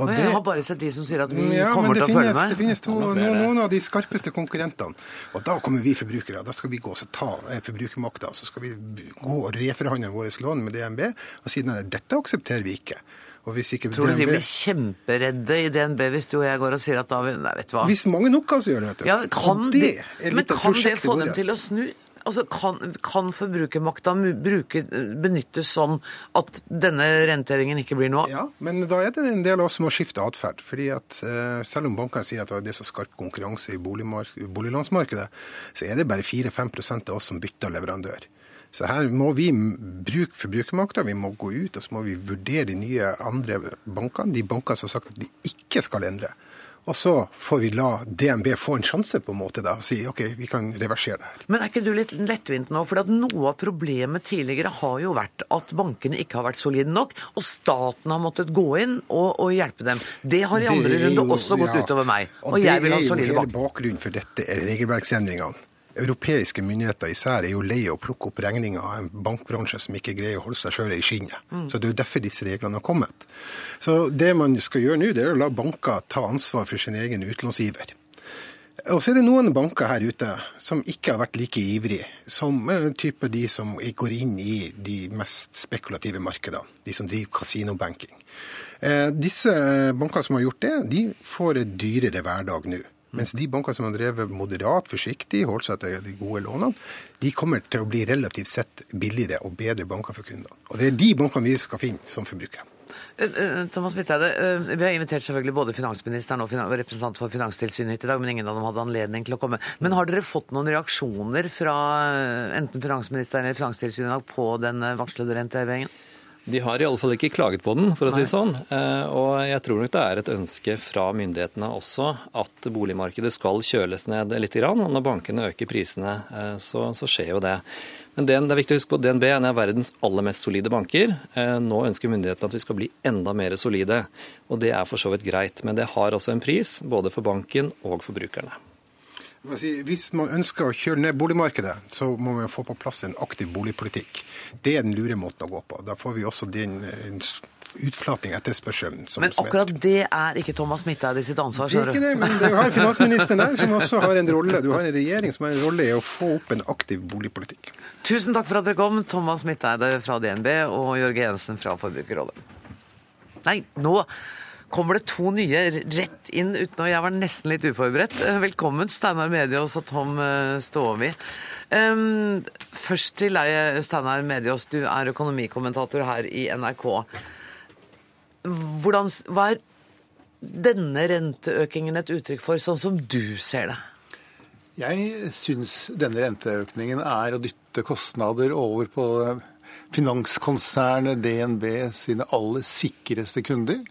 Og det, jeg har bare sett de som sier at vi ja, kommer til å følge med. Det finnes to, noen, noen, av de skarpeste konkurrentene. Og da kommer vi forbrukere. Da skal vi gå og ta eh, forbrukermakta. Så skal vi gå og reforhandle våre lån med DNB og si at dette aksepterer vi ikke. Tror du de blir kjemperedde i DNB hvis du og jeg går og sier at da Nei, vet du hva. Hvis mange nok altså gjør det, vet du. Ja, kan det, men kan det få dem til å snu? Altså, Kan, kan forbrukermakta benyttes sånn at denne rentehevingen ikke blir noe av? Ja, men da er det en del av oss som må skifte atferd. fordi at uh, Selv om bankene sier at det er så skarp konkurranse i boliglånsmarkedet, så er det bare 4-5% av oss som bytter leverandør. Så her må vi bruke forbrukermakta, vi må gå ut og så må vi vurdere de nye andre bankene. De bankene som har sagt at de ikke skal endre. Og så får vi la DNB få en sjanse på en måte da, og si OK, vi kan reversere det her. Men er ikke du litt lettvint nå? For noe av problemet tidligere har jo vært at bankene ikke har vært solide nok, og staten har måttet gå inn og, og hjelpe dem. Det har i andre runde også gått ja, utover meg. Og, og jeg vil ha solide banker. Det er jo hele bakgrunnen for dette regelverksendringene. Europeiske myndigheter især er jo lei av å plukke opp regninger av en bankbransje som ikke greier å holde seg sjøl i skinnet. Mm. Så Det er jo derfor disse reglene har kommet. Så Det man skal gjøre nå, det er å la banker ta ansvar for sin egen utlånsgiver. Og så er det noen banker her ute som ikke har vært like ivrige, som type de som går inn i de mest spekulative markedene, de som driver kasinobanking. Eh, disse bankene som har gjort det, de får et dyrere hverdag nå. Mens de bankene som har drevet moderat forsiktig, holdt seg til de gode lånene, de kommer til å bli relativt sett billigere og bedre banker for kundene. Og det er de bankene vi skal finne som forbrukere. Eh, eh, Thomas Midteide, eh, Vi har invitert selvfølgelig både finansministeren og representant for Finanstilsynet hit i dag, men ingen av dem hadde anledning til å komme. Men har dere fått noen reaksjoner fra enten finansministeren eller Finanstilsynet på den varslede rentehevingen? De har i alle fall ikke klaget på den, for å si det sånn. Eh, og jeg tror nok det er et ønske fra myndighetene også at boligmarkedet skal kjøles ned litt. Og når bankene øker prisene, eh, så, så skjer jo det. Men det er viktig å huske på DNB er en av verdens aller mest solide banker. Eh, nå ønsker myndighetene at vi skal bli enda mer solide. Og det er for så vidt greit. Men det har også en pris, både for banken og for brukerne. Hvis man ønsker å kjøre ned boligmarkedet, så må man få på plass en aktiv boligpolitikk. Det er den lure måten å gå på. Da får vi også den utflating etterspørselen. Men akkurat det er ikke Thomas Midteide sitt ansvar, Det er Ikke det, men du har finansministeren der, som også har en rolle. Du har en regjering som har en rolle i å få opp en aktiv boligpolitikk. Tusen takk for at dere kom, Thomas Midteide fra DNB og Jørge Jensen fra Forbrukerrådet. Nei, nå kommer det to nye rett inn uten å Jeg var nesten litt uforberedt. Eh, velkommen, Steinar Mediås og Tom Stovi. Um, først til deg, Steinar Mediås. Du er økonomikommentator her i NRK. Hvordan, hva er denne renteøkningen et uttrykk for, sånn som du ser det? Jeg syns denne renteøkningen er å dytte kostnader over på finanskonsernet DNB sine aller sikreste kunder.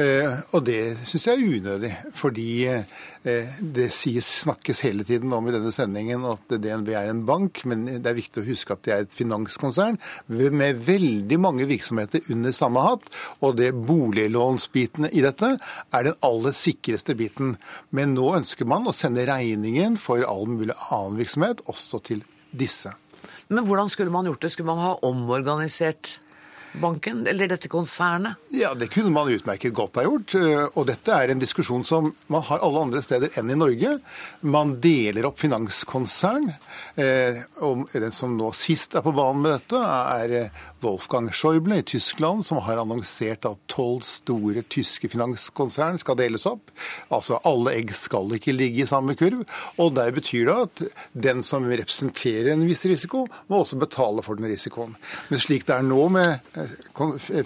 Eh, og det syns jeg er unødig, fordi eh, det sies, snakkes hele tiden om i denne sendingen at DNB er en bank, men det er viktig å huske at det er et finanskonsern med veldig mange virksomheter under samme hatt. Og det boliglånsbitene i dette er den aller sikreste biten. Men nå ønsker man å sende regningen for all mulig annen virksomhet også til disse. Men hvordan skulle man gjort det? Skulle man ha omorganisert banken, eller dette konsernet? Ja, Det kunne man utmerket godt ha gjort. Eh, og dette er en diskusjon som man har alle andre steder enn i Norge. Man deler opp finanskonsern. Eh, og den som nå sist er på banen med dette, er eh, Wolfgang Schäuble i Tyskland, som har annonsert at tolv store tyske finanskonsern skal deles opp. Altså alle egg skal ikke ligge i samme kurv. Og der betyr det at den som representerer en viss risiko, må også betale for den risikoen. Men slik det er nå med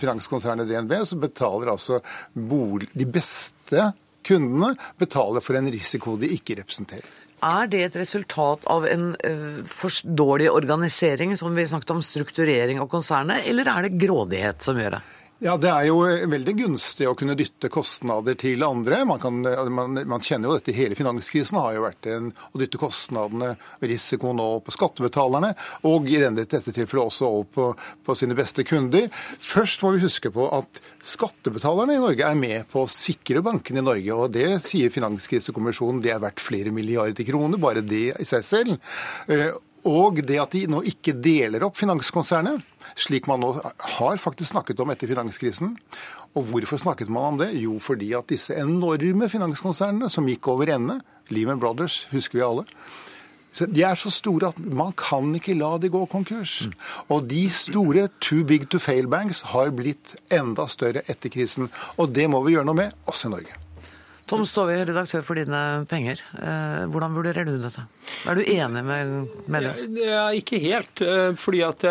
finanskonsernet DNB, så betaler altså bolig, de beste kundene betaler for en risiko de ikke representerer. Er det et resultat av en uh, for dårlig organisering, som vi snakket om, strukturering av konsernet, eller er det grådighet som gjør det? Ja, Det er jo veldig gunstig å kunne dytte kostnader til andre. Man, kan, man, man kjenner jo dette hele finanskrisen har jo vært en, å dytte kostnadene og risikoen over på skattebetalerne, og i dette tilfellet også over på, på, sine beste kunder. Først må vi huske på at skattebetalerne i Norge er med på å sikre bankene i Norge. og Det sier Finanskrisekommisjonen det er verdt flere milliarder kroner, bare det i seg selv. Eh, og det at de nå ikke deler opp finanskonsernet, slik man nå har faktisk snakket om etter finanskrisen. Og hvorfor snakket man om det? Jo, fordi at disse enorme finanskonsernene som gikk over ende, Lehman Brothers husker vi alle, de er så store at man kan ikke la de gå konkurs. Og de store too big to fail banks har blitt enda større etter krisen. Og det må vi gjøre noe med, også i Norge. Tom Stove, redaktør for Dine Penger. Eh, hvordan vurderer du dette? Er du enig med Medias? Ja, ikke helt. Eh, fordi at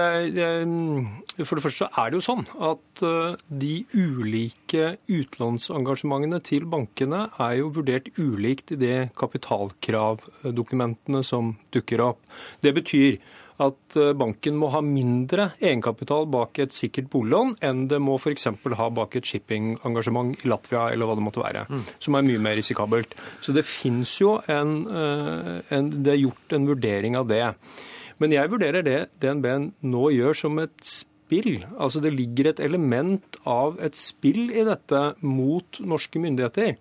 For det første er det jo sånn at eh, de ulike utlånsengasjementene til bankene er jo vurdert ulikt i de kapitalkravdokumentene som dukker opp. Det betyr at eh, banken må ha mindre egenkapital bak et sikkert boliglån enn det må f.eks. ha bak et shippingengasjement i Latvia eller hva det måtte være, mm. som er mye mer risikabelt. Så det fins jo en, eh, en, Det er gjort en vurdering av det. Men jeg vurderer det DNB nå gjør som et spill spill. Altså Det ligger et element av et spill i dette mot norske myndigheter.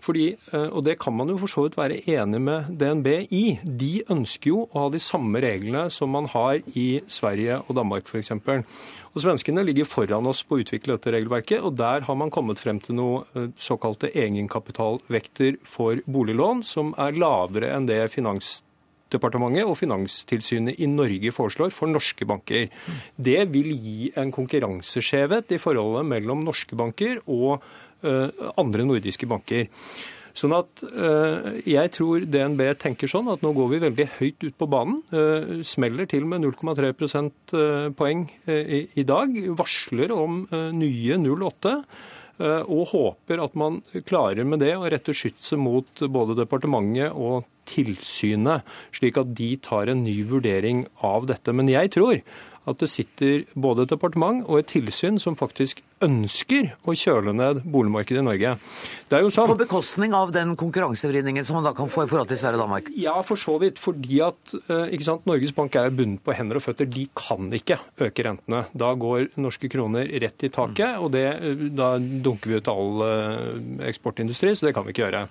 Fordi, eh, og det kan man jo for så vidt være enig med DNB i. De ønsker jo å ha de samme reglene som man har i Sverige og Danmark f.eks. Og Svenskene ligger foran oss på å utvikle dette regelverket, og der har man kommet frem til noe eh, såkalte egenkapitalvekter for boliglån, som er lavere enn det finans Finansdepartementet og Finanstilsynet i Norge foreslår for norske banker. Det vil gi en konkurranseskjevhet i forholdet mellom norske banker og uh, andre nordiske banker. Sånn at uh, Jeg tror DNB tenker sånn at nå går vi veldig høyt ut på banen. Uh, smeller til med 0,3 prosentpoeng i dag. Varsler om nye 0,8 og håper at man klarer med det å rette skytset mot både departementet og tilsynet, slik at de tar en ny vurdering av dette. Men jeg tror at det sitter både et departement og et tilsyn som faktisk ønsker å kjøle ned boligmarkedet i Norge. Det er jo sånn... På bekostning av den konkurransevridningen som man da kan få i forhold til Sverige og Danmark? Ja, for så vidt. Fordi at eh, ikke sant, Norges Bank er bundet på hender og føtter. De kan ikke øke rentene. Da går norske kroner rett i taket, og det, eh, da dunker vi ut all eh, eksportindustri, så det kan vi ikke gjøre.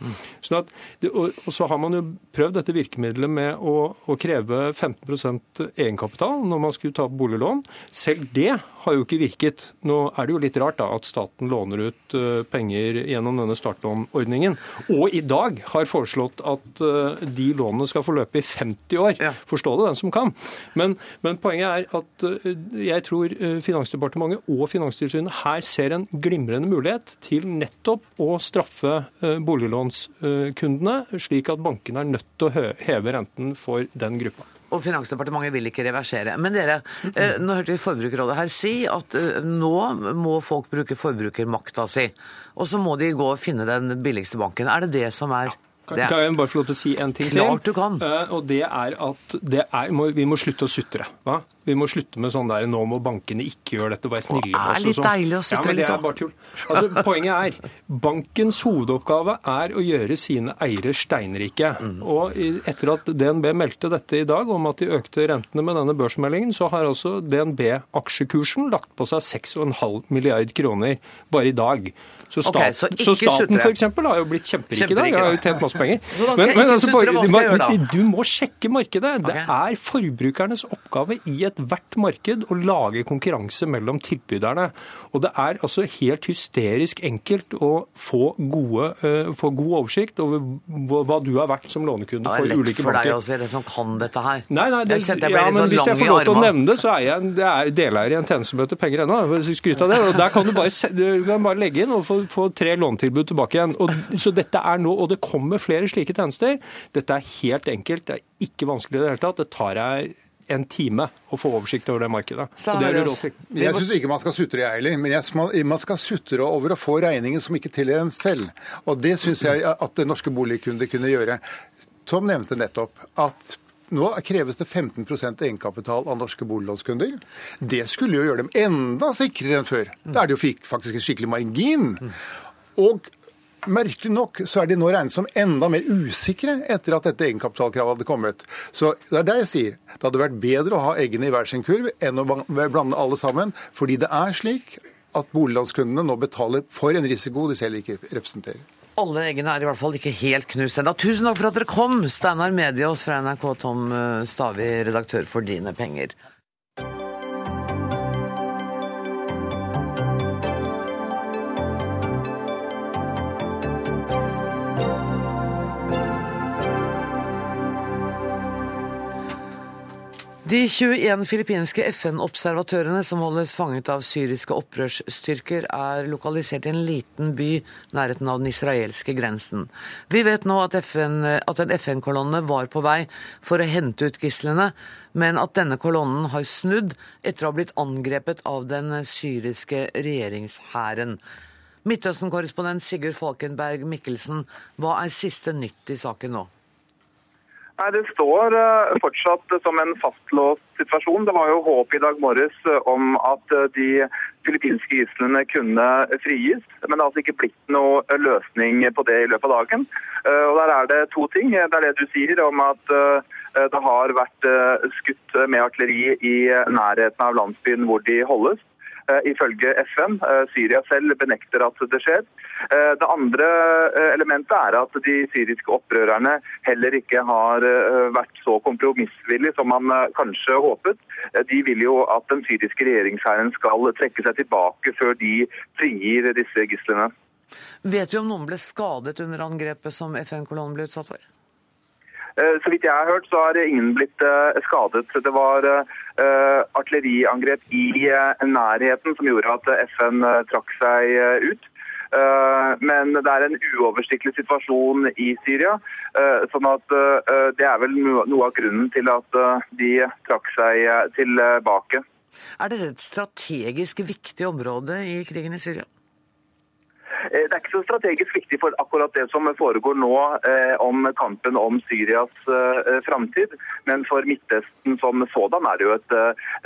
Sånn at, og, så har man jo prøvd dette virkemidlet med å, å kreve 15% egenkapital når man skulle ta boliglån. Selv det har jo ikke virket. Nå er det jo litt rart da, at staten låner ut uh, penger gjennom denne startlånordningen. Og i dag har foreslått at uh, de lånene skal få løpe i 50 år. Ja. Forstå det, den som kan. Men, men poenget er at uh, jeg tror Finansdepartementet og Finanstilsynet her ser en glimrende mulighet til nettopp å straffe boliglånskundene, slik at bankene er nødt til å heve renten for den gruppa. Og Finansdepartementet vil ikke reversere. Men dere, eh, nå hørte vi Forbrukerrådet her si at eh, nå må folk bruke forbrukermakta si. Og så må de gå og finne den billigste banken. Er det det som er kan, kan jeg bare få lov til å si en ting til? Klart du kan. Uh, og det er at det er, vi må slutte å sutre. Hva? Vi må slutte med sånn der nå må bankene ikke gjøre dette, vær snille med oss. Det er litt deilig å sutre ja, men det Er bare tull. Altså, poenget er bankens hovedoppgave er å gjøre sine eiere steinrike. Mm. Og etter at DNB meldte dette i dag om at de økte rentene med denne børsmeldingen, så har altså DNB-aksjekursen lagt på seg 6,5 milliard kroner bare i dag. Så, stat, okay, så, så staten f.eks. har jo blitt kjemperik i dag. Har jo tjent masse penger. Men, men altså, bare, du må sjekke markedet. Det er forbrukernes oppgave i ethvert marked å lage konkurranse mellom tilbyderne. Og det er altså helt hysterisk enkelt å få, gode, uh, få god oversikt over hva du har vært som lånekunde for ulike banker. Det er lett for deg å si, det som kan dette her. Nei, nei, det, jeg ja, men Hvis jeg får lov til å nevne det, så er jeg det er deleier i en tjeneste som heter Penger ennå. Skryt av det. og Der kan du bare, du kan bare legge inn og få få, tre lånetilbud tilbake igjen. Og, så dette er nå, og det kommer flere slike tjenester. Dette er helt enkelt. Det er ikke vanskelig i det hele tatt. Det tar jeg en time å få oversikt over det markedet. Og det er Jeg syns ikke man skal sutre, jeg heller. Men man skal sutre over å få regningen som ikke tilhører en selv. Og det syns jeg at norske boligkunder kunne gjøre. Tom nevnte nettopp at nå kreves det 15% egenkapital av norske boliglånskunder. Det skulle jo gjøre dem enda sikrere enn før. Da er det jo faktisk en skikkelig margin. Og Merkelig nok så er de nå regnet som enda mer usikre etter at dette egenkapitalkravet hadde kommet. Så det er det jeg sier. Det hadde vært bedre å ha eggene i hver sin kurv enn å blande alle sammen. Fordi det er slik at boliglånskundene nå betaler for en risiko de selv ikke representerer. Alle eggene er i hvert fall ikke helt knust ennå. Tusen takk for at dere kom, Steinar Mediås fra NRK, Tom Stavi, redaktør for Dine penger. De 21 filippinske FN-observatørene som holdes fanget av syriske opprørsstyrker, er lokalisert i en liten by nærheten av den israelske grensen. Vi vet nå at, FN, at en FN-kolonne var på vei for å hente ut gislene, men at denne kolonnen har snudd etter å ha blitt angrepet av den syriske regjeringshæren. Midtøsten-korrespondent Sigurd Falkenberg Mikkelsen, hva er siste nytt i saken nå? Nei, Det står eh, fortsatt som en fastlåst situasjon. Det var jo håp i dag morges eh, om at eh, de filippinske gislene kunne frigis. Men det har altså ikke blitt noe løsning på det i løpet av dagen. Og Der er det to ting. Det er det du sier om at det har vært skutt med artilleri i nærheten av landsbyen hvor de holdes. Eh, ifølge FN. Eh, Syria selv benekter at det skjer. Eh, det andre elementet er at de syriske opprørerne heller ikke har vært så kompromissvillige som man kanskje håpet. De vil jo at den syriske regjeringshæren skal trekke seg tilbake før de frigir disse gislene. Vet vi om noen ble skadet under angrepet som FN-kolonnen ble utsatt for? Eh, så vidt jeg har hørt, så har ingen blitt eh, skadet. Det var eh, artilleriangrep i nærheten som gjorde at FN trakk seg ut. Men det er en uoversiktlig situasjon i Syria. sånn at Det er vel noe av grunnen til at de trakk seg tilbake. Er dette et strategisk viktig område i krigen i Syria? Eh, det er ikke så strategisk viktig for akkurat det som foregår nå eh, om kampen om Syrias eh, framtid. Men for Midtøsten som sådan er det jo et,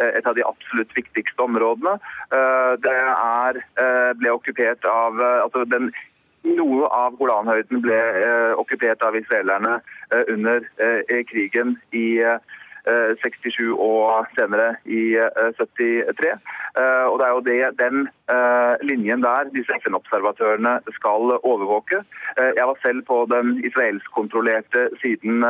et av de absolutt viktigste områdene. Det er, ble okkupert av altså den noe av Golanhøyden ble okkupert av israelerne under krigen i 67 og senere i 73. Og Det er jo det, den linjen der disse FN-observatørene skal overvåke. Jeg var selv på den israelsk-kontrollerte siden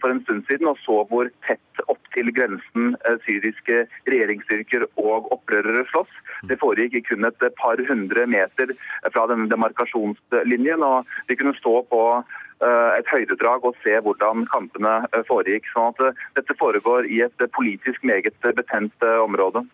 for en stund siden og så hvor tett opp til grensen syriske regjeringsstyrker og opprørere slåss. Det foregikk kun et par hundre meter fra denne demarkasjonslinjen. og De kunne stå på Eh, et høydedrag og se hvordan kampene eh, foregikk. sånn at eh, Dette foregår i et politisk meget betent område.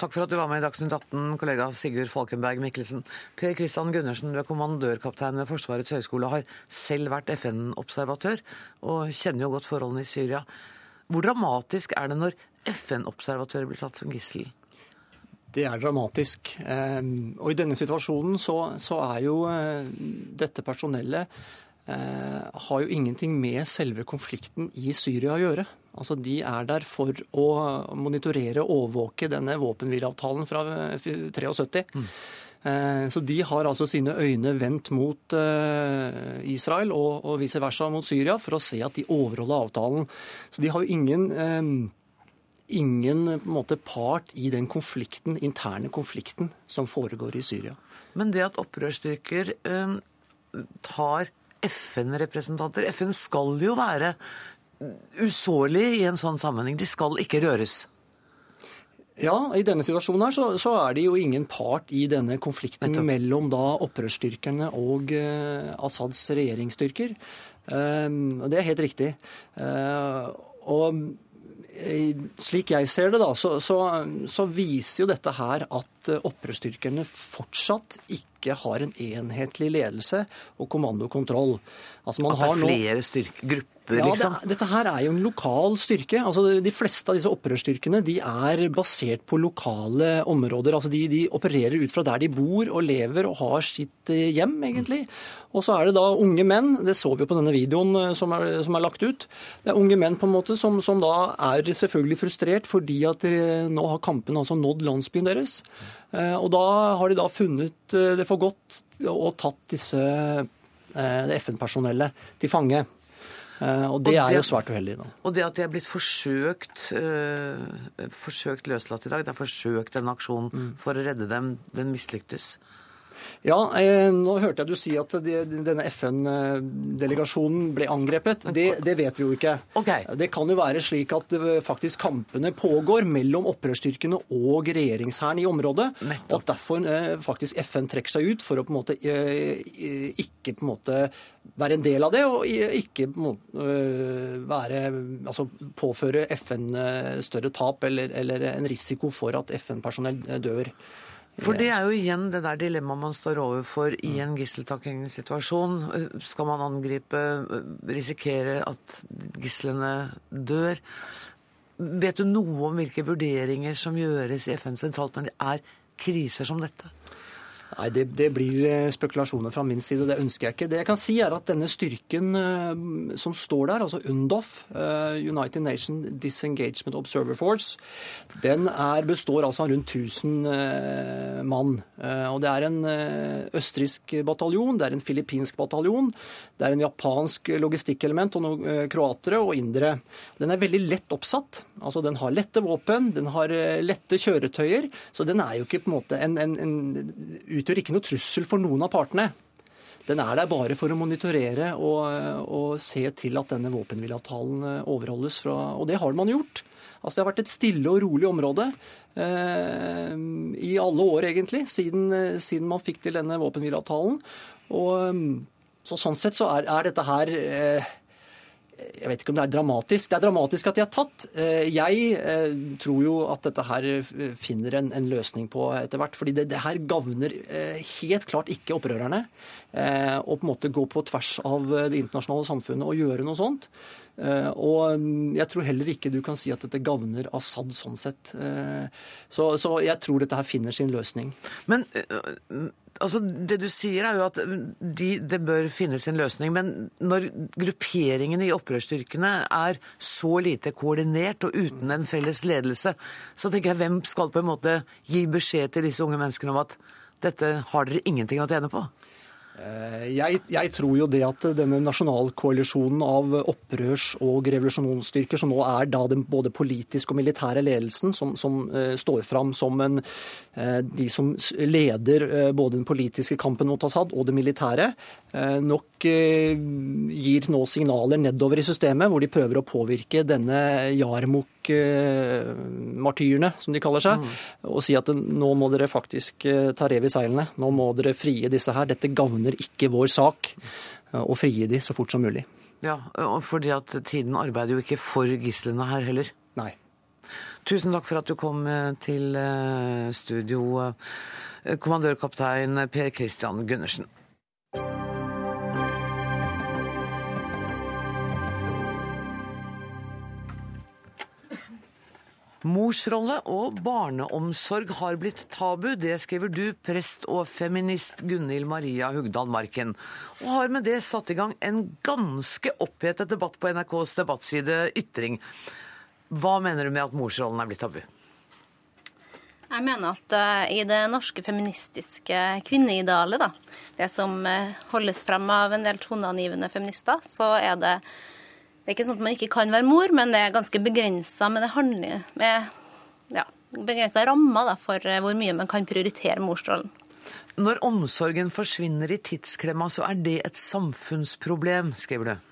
Takk for at du var med i Dagsnytt 18, kollega Sigurd Falkenberg Mikkelsen. Per Kristian Gundersen, du er kommandørkaptein ved Forsvarets høgskole og har selv vært FN-observatør og kjenner jo godt forholdene i Syria. Hvor dramatisk er det når FN-observatører blir tatt som gissel? Det er dramatisk. Og i denne situasjonen så, så er jo dette personellet Eh, har jo ingenting med selve konflikten i Syria å gjøre. Altså, De er der for å monitorere og overvåke denne våpenhvileavtalen fra 73. Mm. Eh, så de har altså sine øyne vendt mot eh, Israel og, vice versa mot Syria for å se at de overholder avtalen. Så de har jo ingen ingen måte, part i den konflikten, interne konflikten som foregår i Syria. Men det at opprørsstyrker eh, tar FN-representanter. FN skal jo være usårlig i en sånn sammenheng. De skal ikke røres. Ja, i denne situasjonen her så, så, er det jo ingen part i denne konflikten mellom da opprørsstyrkerne og uh, Assads regjeringsstyrker. Uh, det er helt riktig. Uh, og slik jeg ser det, da, så, så, så, viser jo dette her at opprørsstyrkerne fortsatt ikke har en enhetlig ledelse og kommandokontroll. Altså at det er flere styrke, grupper ja, liksom? Det, dette her er jo en lokal styrke. Altså, de fleste av disse opprørsstyrkene de er basert på lokale områder. Altså, de, de, opererer ut fra der de bor og lever og har sitt eh, hjem, egentlig. Og så er det da unge menn, det så vi jo på denne videoen eh, som er, som er lagt ut. Det er unge menn på en måte som, som da er selvfølgelig frustrert fordi at nå har kampen altså nådd landsbyen deres. Eh, og da har de da funnet det for godt og tatt disse FN-personellet til fange. Eh, og det, og det er jo svært uheldig. Da. Og det at de er blitt forsøkt, øh, forsøkt løslatt i dag, det er forsøkt en aksjon mm. for å redde dem, den mislyktes. Ja, eh, nå hørte jeg du si at de, denne FN-delegasjonen ble angrepet. Det, det, vet vi jo ikke. Okay. Det kan jo være slik at faktisk kampene pågår mellom opprørsstyrkene og regjeringshæren i området. Nettopp. Og at derfor eh, faktisk FN trekker seg ut for å på en måte eh, ikke på en måte være en del av det, og ikke på en måte være, altså påføre FN større tap eller, eller en risiko for at FN-personell dør. For det er jo igjen det der dilemmaet man står overfor i en gisseltakingssituasjon. Skal man angripe, risikere at gislene dør? Vet du noe om hvilke vurderinger som gjøres i FN sentralt når det er kriser som dette? Nei, det, det, blir eh, spekulasjoner fra min side. Det ønsker jeg ikke. Det jeg kan si er at denne styrken uh, som står der, altså UNDOF, uh, United Nations Disengagement Observer Force, den er, består altså av rundt 1000 uh, mann. og Det er en østerriksk bataljon, det er en filippinsk bataljon, det er en japansk logistikkelement og noen kroatere og indere. Den er veldig lett oppsatt. altså Den har lette våpen, den har lette kjøretøyer, så den er jo ikke på en måte en, en, en utgjør ikke noe trussel for noen av partene. Den er der bare for å monitorere og, og se til at denne våpenhvileavtalen eh, overholdes. Fra, og det har man gjort. Altså Det har vært et stille og rolig område eh, i alle år, egentlig, siden, eh, siden, man fikk til denne våpenhvileavtalen. Eh, så Sånn sett så er, er dette her eh, jeg vet ikke om det er dramatisk. Det er dramatisk at de er tatt. Eh, jeg eh, tror jo at dette her eh, finner en, en løsning på etter hvert. fordi det, det, her gagner helt klart ikke opprørerne å på en måte gå på tvers av det internasjonale samfunnet og gjøre noe sånt. Og mm, jeg tror heller ikke du kan si at dette gagner Assad sånn sett. Så, så jeg tror dette her finner sin løsning. Men altså, Det du sier, er jo at de, det bør finnes en løsning. Men når grupperingene i opprørsstyrkene er så lite koordinert og uten en felles ledelse, så tenker jeg hvem skal på en måte gi beskjed til disse unge menneskene om at dette har dere ingenting å tjene på? Eh, jeg, jeg, tror jo det at denne nasjonalkoalisjonen av opprørs- og revolusjonsstyrker, som nå er da den både politiske og militære ledelsen, som, som uh, står fram som en, uh, de som leder uh, både den politiske kampen mot Assad og det militære, nok gir nå signaler nedover i systemet, hvor de prøver å påvirke denne Jarmuk martyrene, som de kaller seg, mm. og si at nå må dere faktisk ta rev i seilene. Nå må dere frie disse her. Dette gagner ikke vår sak. Og frie de så fort som mulig. Ja, fordi at tiden arbeider jo ikke for gislene her heller. Nei. Tusen takk for at du kom eh, til eh, studio, eh, kommandørkaptein Per Christian Gundersen. Morsrolle og barneomsorg har blitt tabu. Det skriver du, prest og feminist Gunhild Maria Hugdal Marken. Og har med det satt i gang en ganske opphetet debatt på NRKs debattside Ytring. Hva mener du med at morsrollen er blitt tabu? Jeg mener at uh, i det norske feministiske kvinneidealet, da, det som uh, holdes frem av en del toneangivende feminister, så er det det er ikke sånn at man ikke kan være mor, men det er ganske begrensa med det handler med ja, begrensa rammer for eh, hvor mye man kan prioritere morsrollen. Når omsorgen forsvinner i tidsklemma, så er det et samfunnsproblem, skriver du?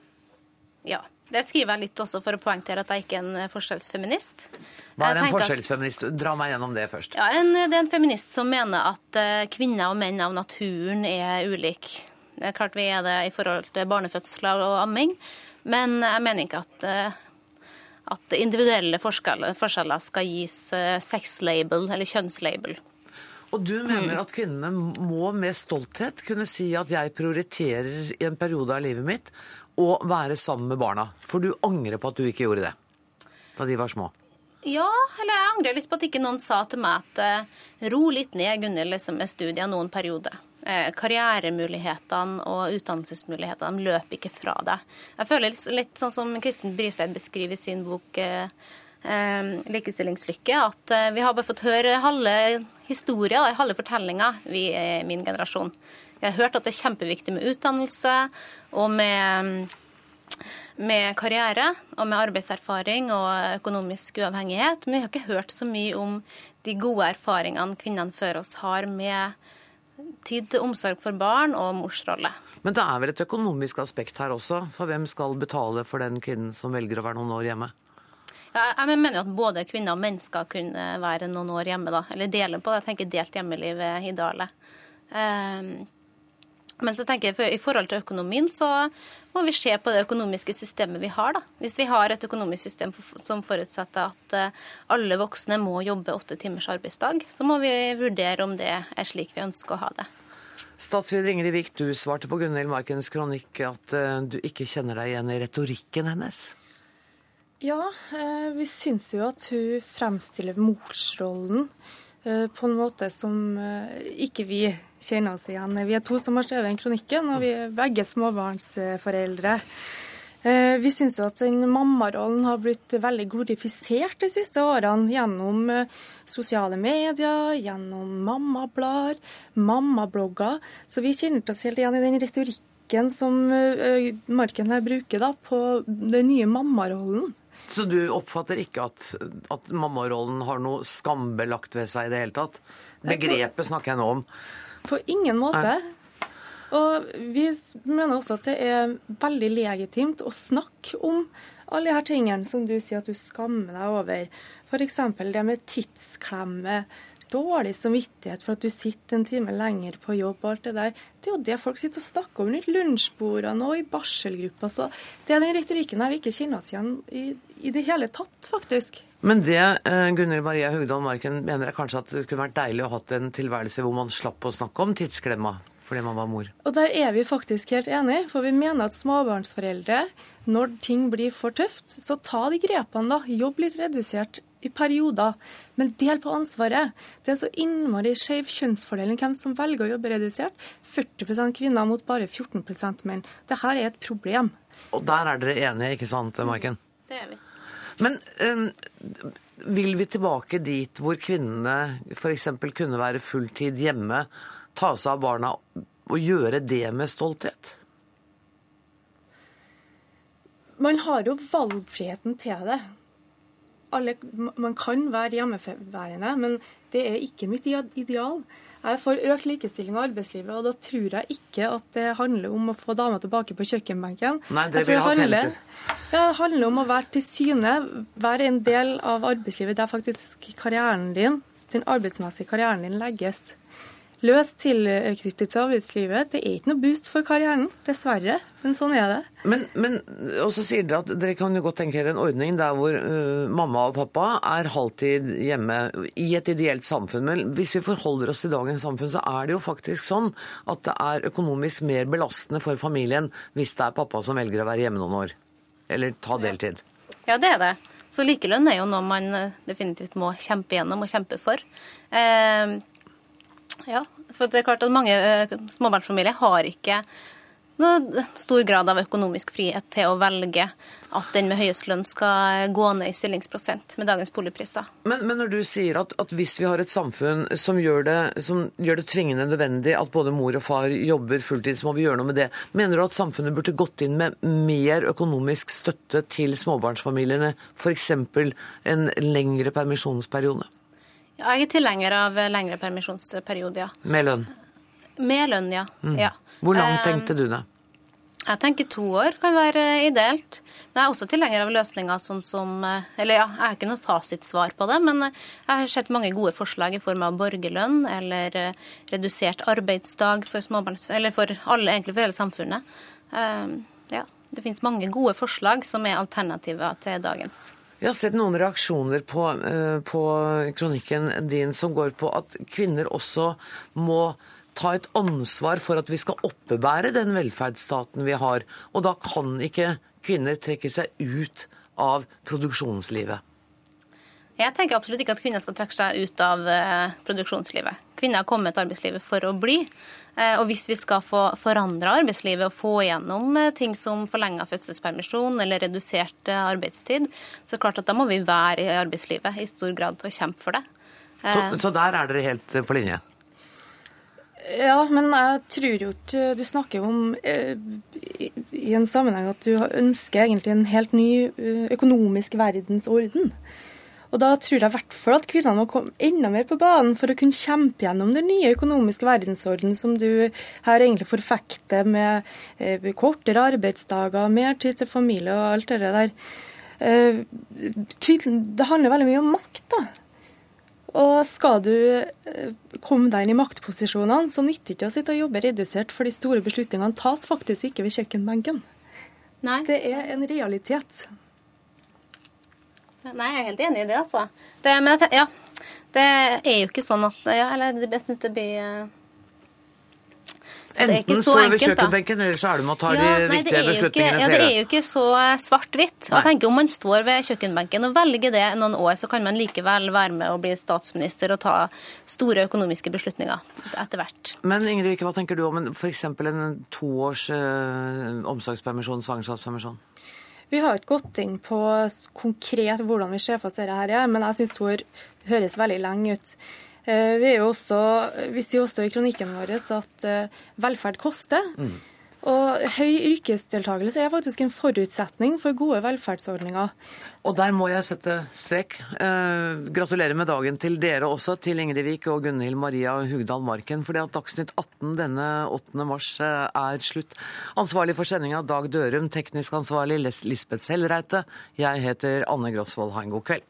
Ja. Det skriver jeg litt også for å poengtere at jeg ikke er en eh, forskjellsfeminist. Hva er en forskjellsfeminist? Dra meg gjennom det først. Ja, en, Det er en feminist som mener at eh, kvinner og menn av naturen er ulike. Det er klart vi er det i forhold til barnefødsler og amming. Men jeg mener ikke at, eh, at individuelle forskjeller skal gis eh, sexlabel eller kjønnslabel. Og du mener mm. at kvinnene må med stolthet kunne si at jeg prioriterer i en periode av livet mitt å være sammen med barna. For du angrer på at du ikke gjorde det da de var små. Ja, eller jeg angrer litt på at ikke noen sa til meg at eh, ro litt ned, Gunhild, liksom, med studier noen periode. Eh, karrieremulighetene og utdannelsesmulighetene løper ikke fra deg. Jeg føler litt, sånn som Kristin Bristeid beskriver i sin bok eh, eh, 'Likestillingslykke', at vi har bare fått høre halve historia, halve fortellinga, vi i min generasjon. Vi har hørt at det er kjempeviktig med utdannelse og med, med karriere og med arbeidserfaring og økonomisk uavhengighet, men vi har ikke hørt så mye om de gode erfaringene kvinnene før oss har med tid til omsorg for barn og morsrolle. Men det er vel et økonomisk aspekt her også? For hvem skal betale for den kvinnen som velger å være noen år hjemme? Ja, jeg mener jo at både kvinner og menn skal kunne være noen år hjemme, da. Eller dele på det. Jeg tenker delt hjemmeliv er idealet. Um, men så tenker jeg i forhold til økonomien, så må vi se på det økonomiske systemet vi har. da. Hvis vi har et økonomisk system som forutsetter at eh, alle voksne må jobbe åtte timers arbeidsdag, så må vi vurdere om det er slik vi ønsker å ha det. Statsråd Ingrid Vik, du svarte på Gunhild Markens kronikk at eh, du ikke kjenner deg igjen i retorikken hennes. Ja, eh, vi syns jo at hun fremstiller morsrollen på en måte som ikke vi kjenner oss igjen. Vi er to som har skrevet den kronikken, og vi er begge småbarnsforeldre. Eh, vi syns at den mammarollen har blitt veldig glorifisert de siste årene gjennom eh, sosiale medier, gjennom mammablader, mammablogger. Så vi kjenner oss helt igjen i den retorikken som eh, Marken her bruker da, på den nye mammarollen. Så du oppfatter ikke at, at mammarollen har noe skambelagt ved seg i det hele tatt? Begrepet snakker jeg nå om. På ingen måte. Og vi mener også at det er veldig legitimt å snakke om alle disse tingene som du sier at du skammer deg over. F.eks. det med tidsklemme, dårlig samvittighet for at du sitter en time lenger på jobb og alt det der. Det er jo det folk sitter og snakker om rundt lunsjbordene og i barselgruppa. Så det er den retorikken her vi ikke kjenner oss igjen i, i det hele tatt, faktisk. Men det eh, Gunnhild Maria Hugdal Marken mener er kanskje at det kunne vært deilig å ha hatt en tilværelse hvor man slapp å snakke om tidsklemma fordi man var mor. Og der er vi faktisk helt enige, for vi mener at småbarnsforeldre, når ting blir for tøft, så ta de grepene, da. Jobb litt redusert i perioder, men del på ansvaret. Det er så innmari skjev kjønnsfordeling hvem som velger å jobbe redusert. 40% kvinner mot bare 14% menn. Dette er et problem. Og der er dere enige, ikke sant, Marken? Det er vi. Men um, vil vi tilbake dit hvor kvinnene f.eks. kunne være fulltid hjemme, ta seg av barna og gjøre det med stolthet? Man har jo valgfriheten til det. Alle, man kan være hjemmeværende, men det er ikke mitt ideal. Jeg er for økt likestilling i arbeidslivet, og da tror jeg ikke at det handler om å få damer tilbake på kjøkkenbenken. Nei, det vil ha handler, ja, det handler om å være til syne, være en del av arbeidslivet der faktisk karrieren din, den arbeidsmessige karrieren din legges. Løs tilknyttet til arbeidslivet. Det er ikke noe boost for karrieren, dessverre. Men sånn er det. Men, men og så sier dere at dere kan jo godt tenke dere en ordning der hvor uh, mamma og pappa er halvtid hjemme i et ideelt samfunn. Men hvis vi forholder oss til dagens samfunn, så er det jo faktisk sånn at det er økonomisk mer belastende for familien hvis det er pappa som velger å være hjemme noen år. Eller ta deltid. Ja, det er det. Så likelønn er jo noe man eh, definitivt må kjempe gjennom og kjempe for. Eh, ja, for det er klart at mange eh, småbarnsfamilier har ikke stor grad av økonomisk frihet til å velge at den med høyest lønn skal gå ned i stillingsprosent med dagens boligpriser. Men, men når du sier at, at, hvis vi har et samfunn som gjør, det, som gjør, det, tvingende nødvendig at både mor og far jobber fulltid, så må vi gjøre noe med det. Mener du at samfunnet burde gått inn med mer økonomisk støtte til småbarnsfamiliene, f.eks. en lengre permisjonsperiode? Ja, jeg er tilhenger av lengre permisjonsperiode, ja. Med lønn? Med lønn, ja. Mm. ja. Hvor langt tenkte du det? Jeg tenker to år kan være ideelt. Men jeg er også tilhenger av løsninger sånn som Eller ja, jeg har ikke noe fasitsvar på det, men jeg har sett mange gode forslag i form av borgerlønn eller redusert arbeidsdag for småbarns... Eller for alle, egentlig for hele samfunnet. Ja, det finnes mange gode forslag som er alternativer til dagens. Jeg har sett noen reaksjoner på, på kronikken din som går på at kvinner også må ta et ansvar for at vi skal oppebære den velferdsstaten vi har. Og da kan ikke kvinner trekke seg ut av produksjonslivet. Jeg tenker absolutt ikke at kvinner skal trekke seg ut av uh, produksjonslivet. Kvinner har kommet til arbeidslivet for å bli. Uh, og hvis vi skal få forandra arbeidslivet og få igjennom uh, ting som forlenga fødselspermisjon eller redusert arbeidstid, så er det klart at da må vi være i arbeidslivet i stor grad og kjempe for det. Så, så der er dere helt på linje? Ja, men jeg tror jo ikke Du snakker om eh, i en sammenheng at du ønsker egentlig en helt ny eh, økonomisk verdensorden. Og da tror jeg i hvert fall at kvinnene må komme enda mer på banen for å kunne kjempe gjennom den nye økonomiske verdensorden som du her egentlig forfekter med eh, kortere arbeidsdager, mer tid til familie og alt det der. Eh, det handler veldig mye om makt, da. Og skal du eh, komme deg inn i maktposisjonene, så nytter det ikke å sitte og jobbe redusert, for de store beslutningene tas faktisk ikke ved kjøkkenbenken. Nei. Det er en realitet. Nei, jeg er helt enig i det, altså. Det, men ja, det er jo ikke sånn at ja, Eller jeg syns det blir Det ikke Enten står du ved kjøkkenbenken, eller så er du med å ta Ja, de nei, viktige ikke, beslutningene ja, det er jo ikke så svart-hvitt. Jeg tenker Om man står ved kjøkkenbenken og velger det noen år, så kan man likevel være med og bli statsminister og ta store økonomiske beslutninger etter hvert. Men Ingrid hva tenker du om f.eks. en toårs eh, omsorgspermisjon, svangerskapspermisjon? Vi har ikke gått inn på konkret hvordan vi ser for oss dette, her, men jeg syns Tor høres veldig lenge ut. Eh, Vi, også, vi sier også i kronikken vår at eh, velferd koster. Og høy yrkesdeltakelse er faktisk en forutsetning for gode velferdsordninger. Og der må jeg sette strek. Eh, gratulerer med dagen til dere også, til Ingrid Vik og Gunhild Maria Hugdal Marken. fordi at Dagsnytt 18 denne 8. mars eh, er slutt. Ansvarlig for sendinga Dag Dørum, teknisk ansvarlig Lisbeth Sellreite. Jeg heter Anne Grosvold. Ha en god kveld.